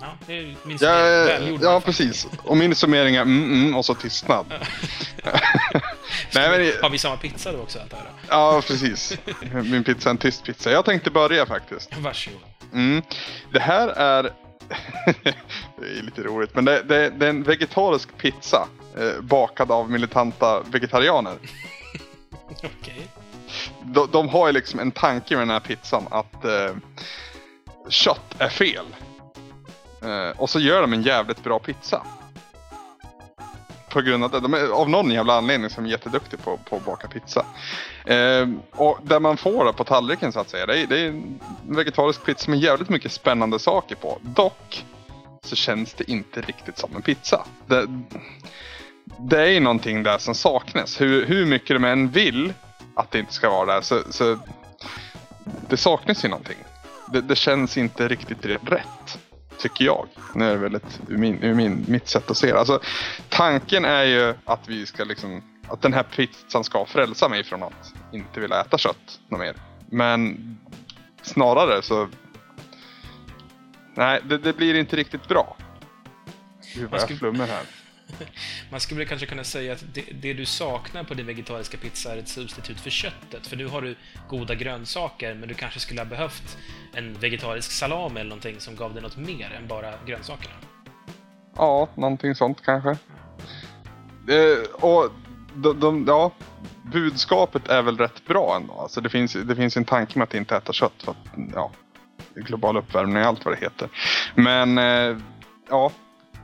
Ja, det är min Ja. Välgjord, ja, precis. Och min summering är mm, mm och så tystnad. Nej, men, Har vi samma pizza då också, antar jag? Ja, precis. Min pizza är en tyst pizza. Jag tänkte börja faktiskt. Varsågod. Mm. Det här är... det är lite roligt, men det, det, det är en vegetarisk pizza eh, bakad av militanta vegetarianer. Okej. De, de har ju liksom en tanke med den här pizzan att eh, kött är fel. Eh, och så gör de en jävligt bra pizza. På grund av det. De är av någon jävla anledning som är jätteduktig på, på att baka pizza. Eh, och det man får på tallriken så att säga. Det är, det är en vegetarisk pizza med jävligt mycket spännande saker på. Dock så känns det inte riktigt som en pizza. Det, det är ju någonting där som saknas. Hur, hur mycket de än vill att det inte ska vara där så, så det saknas ju någonting. Det, det känns inte riktigt rätt. Tycker jag. Nu är det väldigt ur, min, ur min, mitt sätt att se det. Alltså, tanken är ju att vi ska liksom att den här pizzan ska frälsa mig från att inte vilja äta kött något mer. Men snarare så... Nej, det, det blir inte riktigt bra. Gud vad jag skulle- flummar här. Man skulle kanske kunna säga att det, det du saknar på din vegetariska pizza är ett substitut för köttet. För nu har du goda grönsaker, men du kanske skulle ha behövt en vegetarisk salami eller någonting som gav dig något mer än bara grönsakerna. Ja, någonting sånt kanske. Eh, och de, de, ja, budskapet är väl rätt bra ändå. Alltså det, finns, det finns en tanke med att inte äta kött för att, ja, global uppvärmning och allt vad det heter. Men, eh, ja,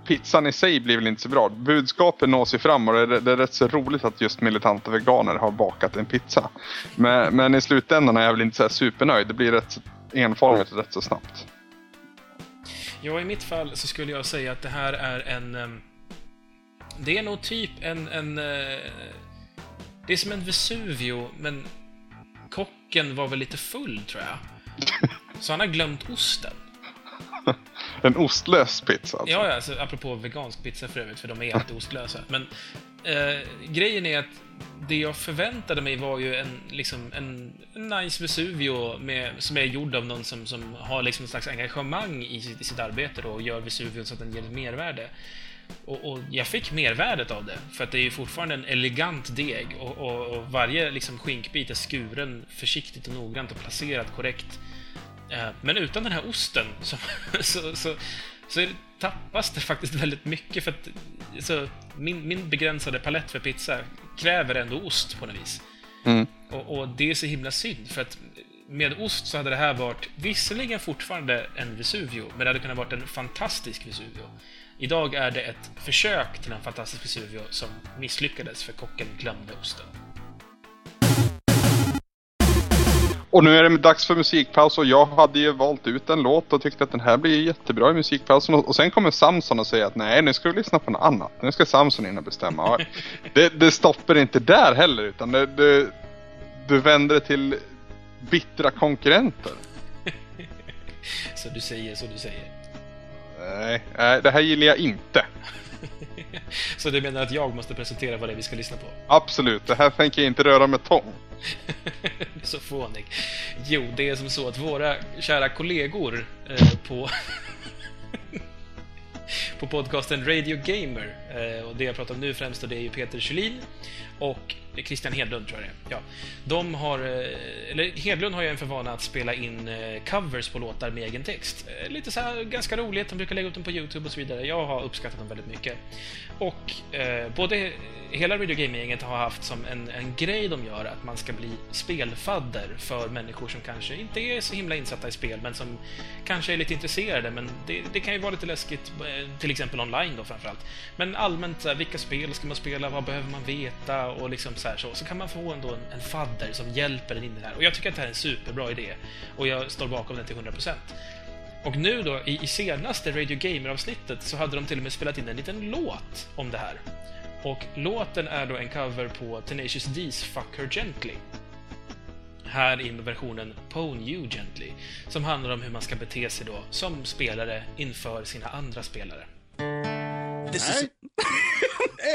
pizzan i sig blir väl inte så bra. Budskapet nås ju fram och det är, det är rätt så roligt att just militanta veganer har bakat en pizza. Men, men i slutändan är jag väl inte så supernöjd. Det blir rätt enformigt och rätt så snabbt. Ja, i mitt fall så skulle jag säga att det här är en... ehm, Det är nog typ en... en eh, det är som en Vesuvio, men kocken var väl lite full, tror jag. Så han har glömt osten. En ostlös pizza alltså. Ja, ja, alltså, apropå vegansk pizza för övrigt, för de är helt ostlösa. Men eh, grejen är att det jag förväntade mig var ju en, liksom, en, en nice Vesuvio med, som är gjord av någon som, som har liksom en slags engagemang i sitt, i sitt arbete då, och gör Vesuvio så att den ger ett mervärde. Och, och jag fick mervärdet av det, för att det är ju fortfarande en elegant deg och, och, och varje liksom, skinkbit är skuren försiktigt och noggrant och placerad korrekt. Eh, Men utan den här osten så, så, så, så är det, tappas det faktiskt väldigt mycket för att så min, min begränsade palett för pizza kräver ändå ost på något vis. Mm. Och, och det är så himla synd för att med ost så hade det här varit visserligen fortfarande en Vesuvio, men det hade kunnat varit en fantastisk Vesuvio. Idag är det ett försök till en fantastisk Vesuvio som misslyckades för kocken glömde osten. Och nu är det dags för musikpaus och jag hade ju valt ut en låt och tyckte att den här blir jättebra i musikpausen. Och sen kommer Samson och säger att nej, nu ska vi lyssna på något annat. Nu ska Samson in och bestämma. Det, det stoppar inte där heller utan det, det, du vänder det till bittra konkurrenter. så du säger, så du säger. Nej, nej, det här gillar jag inte. så du menar att jag måste presentera vad det är vi ska lyssna på? Absolut, det här tänker jag inte röra med tång. så fånig. Jo, det är som så att våra kära kollegor eh, på på podcasten Radio Gamer. Eh, och det jag pratar om nu främst det är ju Peter Kylin och Christian Hedlund tror jag det är. Ja. De har, eh, eller Hedlund har ju en för vana att spela in eh, covers på låtar med egen text. Eh, lite så här, ganska roligt, de brukar lägga upp dem på Youtube och så vidare. Jag har uppskattat dem väldigt mycket. Och eh, både hela Radio Gaming-gänget har haft som en, en grej de gör att man ska bli spelfadder för människor som kanske inte är så himla insatta i spel, men som kanske är lite intresserade. Men det, det kan ju vara lite läskigt, till exempel online då framförallt. Men allmänt, vilka spel ska man spela? Vad behöver man veta? Och liksom så, här, så, så kan man få ändå en, en fadder som hjälper en in i det här. Och jag tycker att det här är en superbra idé. Och jag står bakom den till 100%. Och nu då, i, i senaste Radio Gamer-avsnittet, så hade de till och med spelat in en liten låt om det här. Och låten är då en cover på Tenacious D's Fuck Her Gently. Här i versionen Pwn You Gently, som handlar om hur man ska bete sig då som spelare inför sina andra spelare. This is...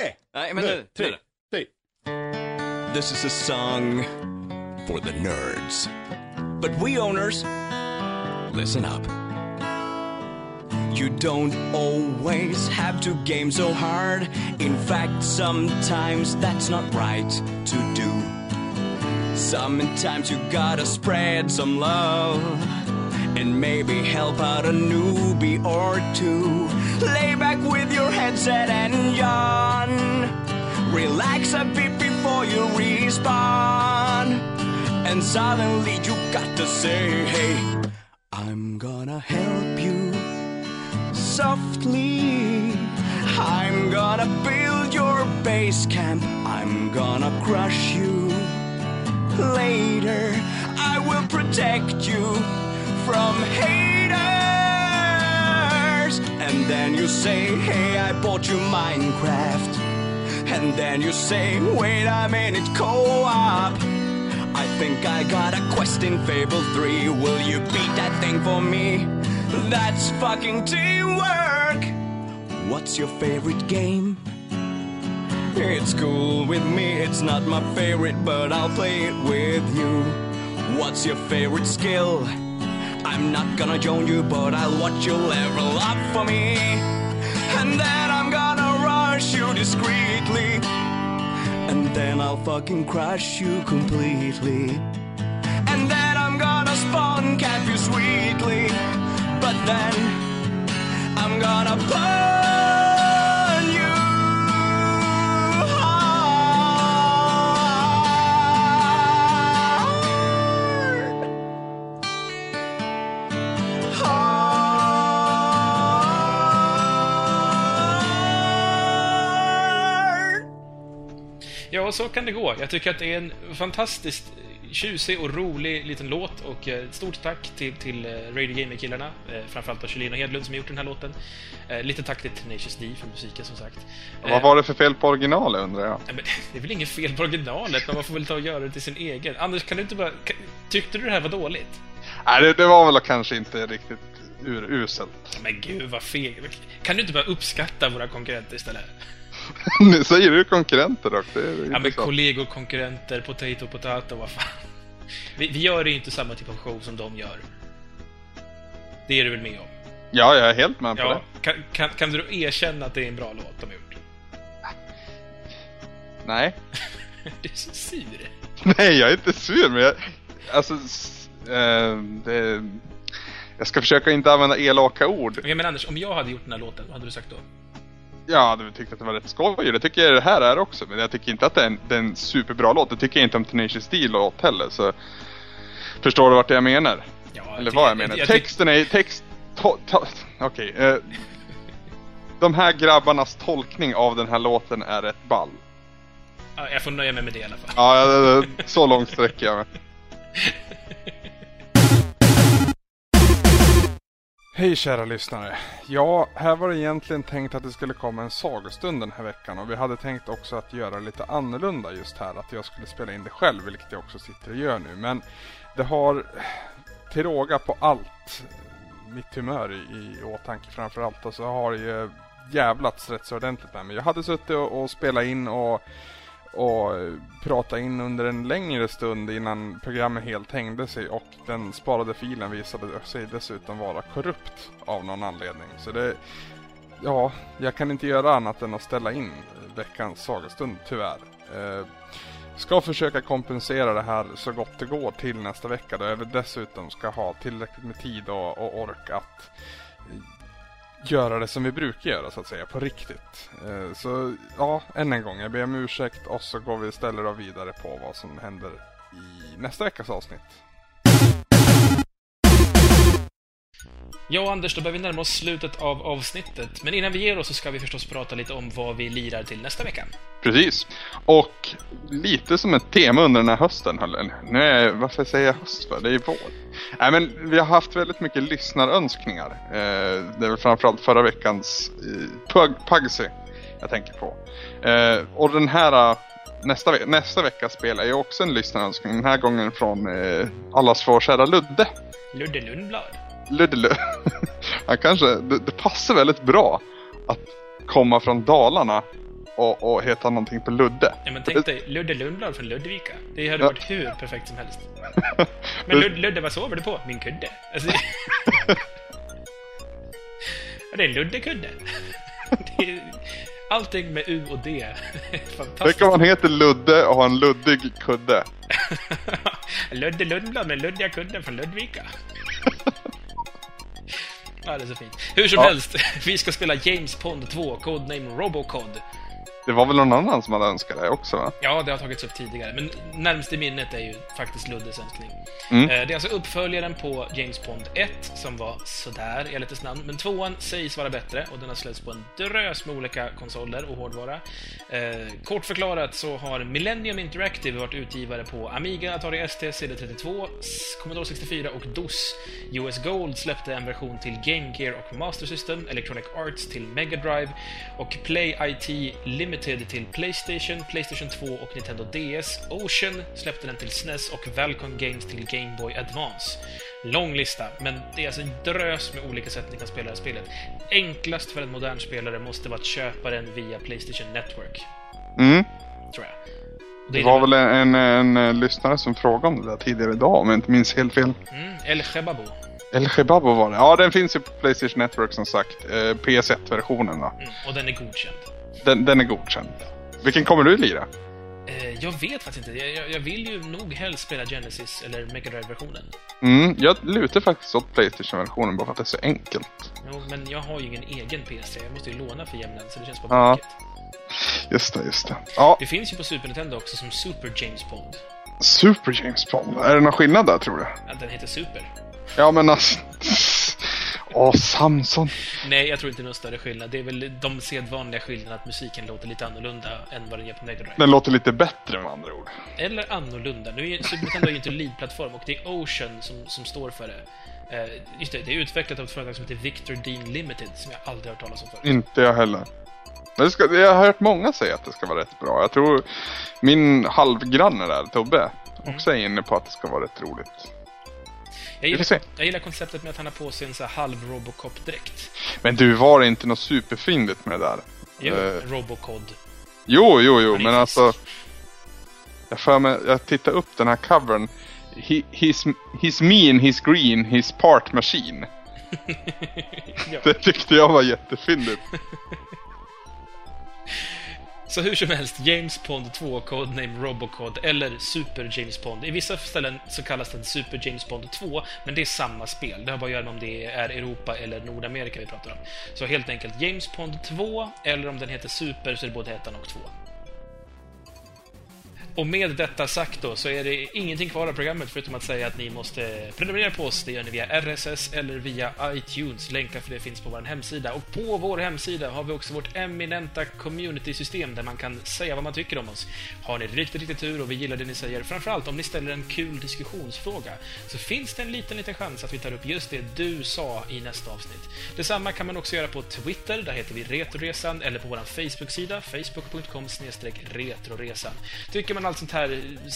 eh! Nej, men nu, tre. This is a song for the nerds. But we owners, listen up. You don't always have to game so hard. In fact, sometimes that's not right to do. Sometimes you gotta spread some love and maybe help out a newbie or two. Lay back with your headset and yawn. Relax a bit you respawn. And suddenly you got to say, hey, I'm gonna help you softly. I'm gonna build your base camp. I'm gonna crush you. Later, I will protect you from haters. And then you say, hey, I bought you Minecraft. And then you say, wait a minute, co-op. I think I got a quest in Fable 3. Will you beat that thing for me? That's fucking teamwork. What's your favorite game? It's cool with me, it's not my favorite, but I'll play it with you. What's your favorite skill? I'm not gonna join you, but I'll watch you level up for me. And then discreetly. And then I'll fucking crush you completely. And then I'm gonna spawn cap you sweetly. But then I'm gonna Ja, och så kan det gå. Jag tycker att det är en fantastiskt tjusig och rolig liten låt och eh, ett stort tack till, till eh, Radio Gamer-killarna, eh, framförallt Kjellin och Hedlund som har gjort den här låten. Eh, Lite tack till Tenacious D för musiken som sagt. Vad Eh, var det för fel på originalet undrar jag? men, det är väl inget fel på originalet, men man får väl ta och göra det till sin egen. Anders, kan du inte bara... Tyckte du det här var dåligt? Nej, det, det var väl kanske inte riktigt uruselt. Men gud vad feg. Kan du inte bara uppskatta våra konkurrenter istället? nu säger du konkurrenter dock. Det är Ja men kollegor, konkurrenter, potato, potato, vad fan. Vi, vi gör ju inte samma typ av show som de gör. Det är du väl med om? Ja, jag är helt med på Ja, det. kan, kan, kan du erkänna att det är en bra låt de har gjort? Nej. Du är så sur. Nej, jag är inte sur, men jag... Alltså, eh, det... Jag ska försöka inte använda elaka ord. Men Anders, om jag hade gjort den här låten, vad hade du sagt då? Ja, du tyckte att det var rätt skoj. Det tycker jag det här är också. Men jag tycker inte att det är en, det är en superbra låt. Det tycker jag inte om Tenacious D-låt heller. Så förstår du vart jag menar? Ja, Eller ty- vad jag menar. tycker- Texten är text... Okej. eh, de här grabbarnas tolkning av den här låten är rätt ball. Ja, jag får nöja mig med det i alla fall. Ja, så långt sträcker jag mig. Hej kära lyssnare. Ja, här var det egentligen tänkt att det skulle komma en sagostund den här veckan och vi hade tänkt också att göra lite annorlunda just här. Att jag skulle spela in det själv, vilket jag också sitter och gör nu. Men det har till råga på allt mitt humör i, i åtanke framförallt och så har det ju jävlats rätt så ordentligt med mig. Jag hade suttit och, och spelat in och och prata in under en längre stund innan programmet helt hängde sig och den sparade filen visade sig dessutom vara korrupt av någon anledning. Så det, ja, jag kan inte göra annat än att ställa in veckans sagostund tyvärr. Eh, ska försöka kompensera det här så gott det går till nästa vecka då jag dessutom ska ha tillräckligt med tid och, och ork att göra det som vi brukar göra så att säga, på riktigt. Eh, så ja, än en gång, jag ber om ursäkt och så går vi istället vidare på vad som händer i nästa veckas avsnitt. Ja, Anders, då börjar vi närma oss slutet av avsnittet. Men innan vi ger oss så ska vi förstås prata lite om vad vi lirar till nästa vecka. Precis. Och lite som ett tema under den här hösten, eller nej, varför säger jag höst för? Det är ju vår. Nej, men vi har haft väldigt mycket lyssnarönskningar. Eh, det är väl framförallt förra veckans eh, Pugsy jag tänker på. Eh, och den här nästa, ve nästa veckas spel är ju också en lyssnarönskning. Den här gången från eh, allas vår kära Ludde. Ludde Lundblad. Ludde Han kanske, det, det, passar väldigt bra att komma från Dalarna och, och heta någonting på Ludde. Ja, men tänk dig Ludde Lundblad från Ludvika. Det hade ja. varit hur perfekt som helst. Men Ludde, Ludde, vad sover du på? Min kudde. Alltså, ja, det är en Luddekudde. Allting med U och D. Tänk om han heter Ludde och har en luddig kudde. Ludde Lundblad med luddiga kudden från Ludvika. Ja, det är så fint. Hur som ja. helst, vi ska spela James Pond 2, codename Robocod. Det var väl någon annan som hade önskat det också va? Ja, det har tagits upp tidigare. Men närmst i minnet är ju faktiskt Luddes önskning. Mm. Eh, det är alltså uppföljaren på James Bond 1 som var sådär i lite namn. Men tvåan sägs vara bättre och den har släppts på en drös med olika konsoler och hårdvara. Eh, kort förklarat så har Millennium Interactive varit utgivare på Amiga, Atari ST, CD32, Commodore 64 och DOS. US Gold släppte en version till Game Gear och Master System, Electronic Arts till Mega Drive och Play IT Limited Limited till Playstation, Playstation 2 och Nintendo DS. Ocean släppte den till SNES och Valcon Games till Game Boy Advance. Lång lista, men det är alltså en drös med olika sätt ni kan spela det här spelet. Enklast för en modern spelare måste vara att köpa den via Playstation Network. Mm. Tror jag. Det, det var väl en, en, en, lyssnare som frågade om det där tidigare idag, om jag inte minns helt fel. Mm, El Shebabo. El Shebabo var det. Ja, den finns ju på Playstation Network som sagt. Eh, PS1-versionen va? Mm, och den är godkänd. Den, den är godkänd. Vilken kommer du lira? Eh, jag vet faktiskt inte. Jag, jag, vill ju nog helst spela Genesis eller Mega Drive-versionen. Mm, jag lutar faktiskt åt Playstation-versionen bara för att det är så enkelt. Jo, men jag har ju ingen egen PS3. Jag måste ju låna för jämnan, så det känns bara ja. Just det, just det. Ja. Det finns ju på Super Nintendo också som Super James Bond. Super James Bond? Är det någon skillnad där, tror du? Ja, den heter Super. Ja, men alltså... Åh, Samson. Nej, jag tror inte det är någon större skillnad. Det är väl de sedvanliga skillnaderna att musiken låter lite annorlunda än vad den gör på Mega Drive. Den låter lite bättre med andra ord. Eller annorlunda. Nu är Super Nintendo är ju inte lead-plattform och det är Ocean som, som står för det. Uh, just det, det är utvecklat av ett företag som heter Victor Dean Limited, som jag aldrig har hört talas om förut. Inte jag heller. Men ska, jag har hört många säga att det ska vara rätt bra. Jag tror min halvgranne där, Tobbe, mm. också är inne på att det ska vara rätt roligt. Jag gillar, jag gillar konceptet med att han har på sig en så halv Robocop-dräkt. Men du, var det inte något superfyndigt med det där? Jo, uh, Robocod. Jo, jo, jo, men alltså... Jag för mig, jag tittar upp den här covern. He, he's, he's mean, he's green, he's part machine. det tyckte jag var jättefyndigt. Så hur som helst, James Bond 2, codename Robocod, eller Super James Bond. I vissa ställen så kallas den Super James Bond 2, men det är samma spel. Det har bara att göra med om det är Europa eller Nordamerika vi pratar om. Så helt enkelt James Bond 2, eller om den heter Super så är det både ettan och tvåan. Och med detta sagt då så är det ingenting kvar av programmet förutom att säga att ni måste prenumerera på oss. Det gör ni via RSS eller via iTunes. Länkar för det finns på vår hemsida. Och på vår hemsida har vi också vårt eminenta community-system där man kan säga vad man tycker om oss. Har ni riktigt, riktigt tur och vi gillar det ni säger, framförallt om ni ställer en kul diskussionsfråga, så finns det en liten, liten chans att vi tar upp just det du sa i nästa avsnitt. Detsamma kan man också göra på Twitter, där heter vi Retroresan, eller på vår Facebook-sida, facebook.com retroresan. Tycker man allt sånt här eh,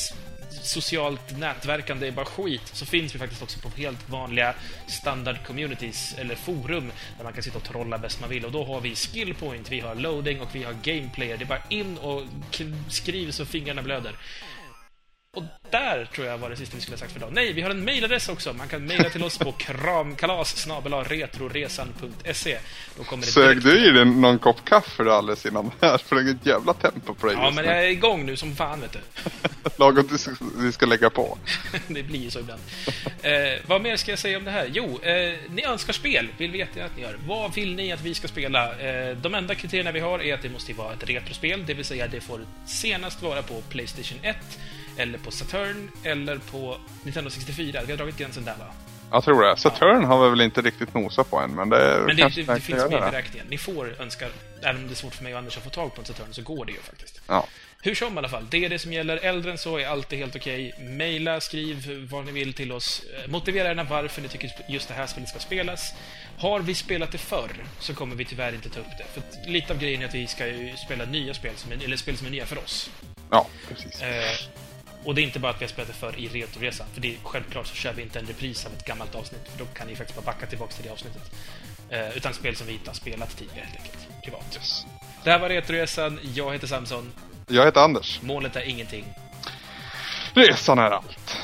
socialt nätverkande är bara skit, så finns vi faktiskt också på helt vanliga standard communities, eller forum, där man kan sitta och trolla bäst man vill. Och då har vi skillpoint, vi har loading och vi har gameplayer. Det är bara in och skriv så fingrarna blöder. Och där tror jag var det sista vi skulle ha sagt för idag. Nej, vi har en mailadress också. Man kan mejla till oss på kramkalas retroresan.se. Sög du i dig någon kopp kaffe då alldeles innan det här? För det är ett jävla tempo på dig Ja, men jag är igång nu som fan vet du. Lagom tills vi ska lägga på. det blir så ibland. Eh, vad mer ska jag säga om det här? Jo, eh, ni önskar spel, vill veta att ni gör. Vad vill ni att vi ska spela? Eh, de enda kriterierna vi har är att det måste vara ett retrospel, det vill säga det får senast vara på Playstation 1 eller på Saturn, eller på Nintendo 64. Vi har dragit gränsen där, va? Jag tror det. Saturn ja. har vi väl inte riktigt nosat på än, men det, men det, det, det finns med i beräkningen. Ni får önska, även om det är svårt för mig och Anders att få tag på en Saturn, så går det ju faktiskt. Ja. Hur som i alla fall, det är det som gäller. Äldre än så är alltid helt okej. Okay. Maila, skriv vad ni vill till oss. Eh, motivera gärna varför ni tycker just det här spelet ska spelas. Har vi spelat det förr så kommer vi tyvärr inte ta upp det. För lite av grejen är att vi ska spela nya spel, som är, eller spel som är nya för oss. Ja, precis. Eh, och det är inte bara att vi har spelat det för i Retroresan, för det är självklart så kör vi inte en repris av ett gammalt avsnitt, för då kan ni faktiskt bara backa tillbaka till det avsnittet. Eh, utan spel som vi inte har spelat tidigare, helt enkelt. Privat. Yes. Det här var Retroresan, jag heter Samson. Jag heter Anders. Målet är ingenting. Resan är allt.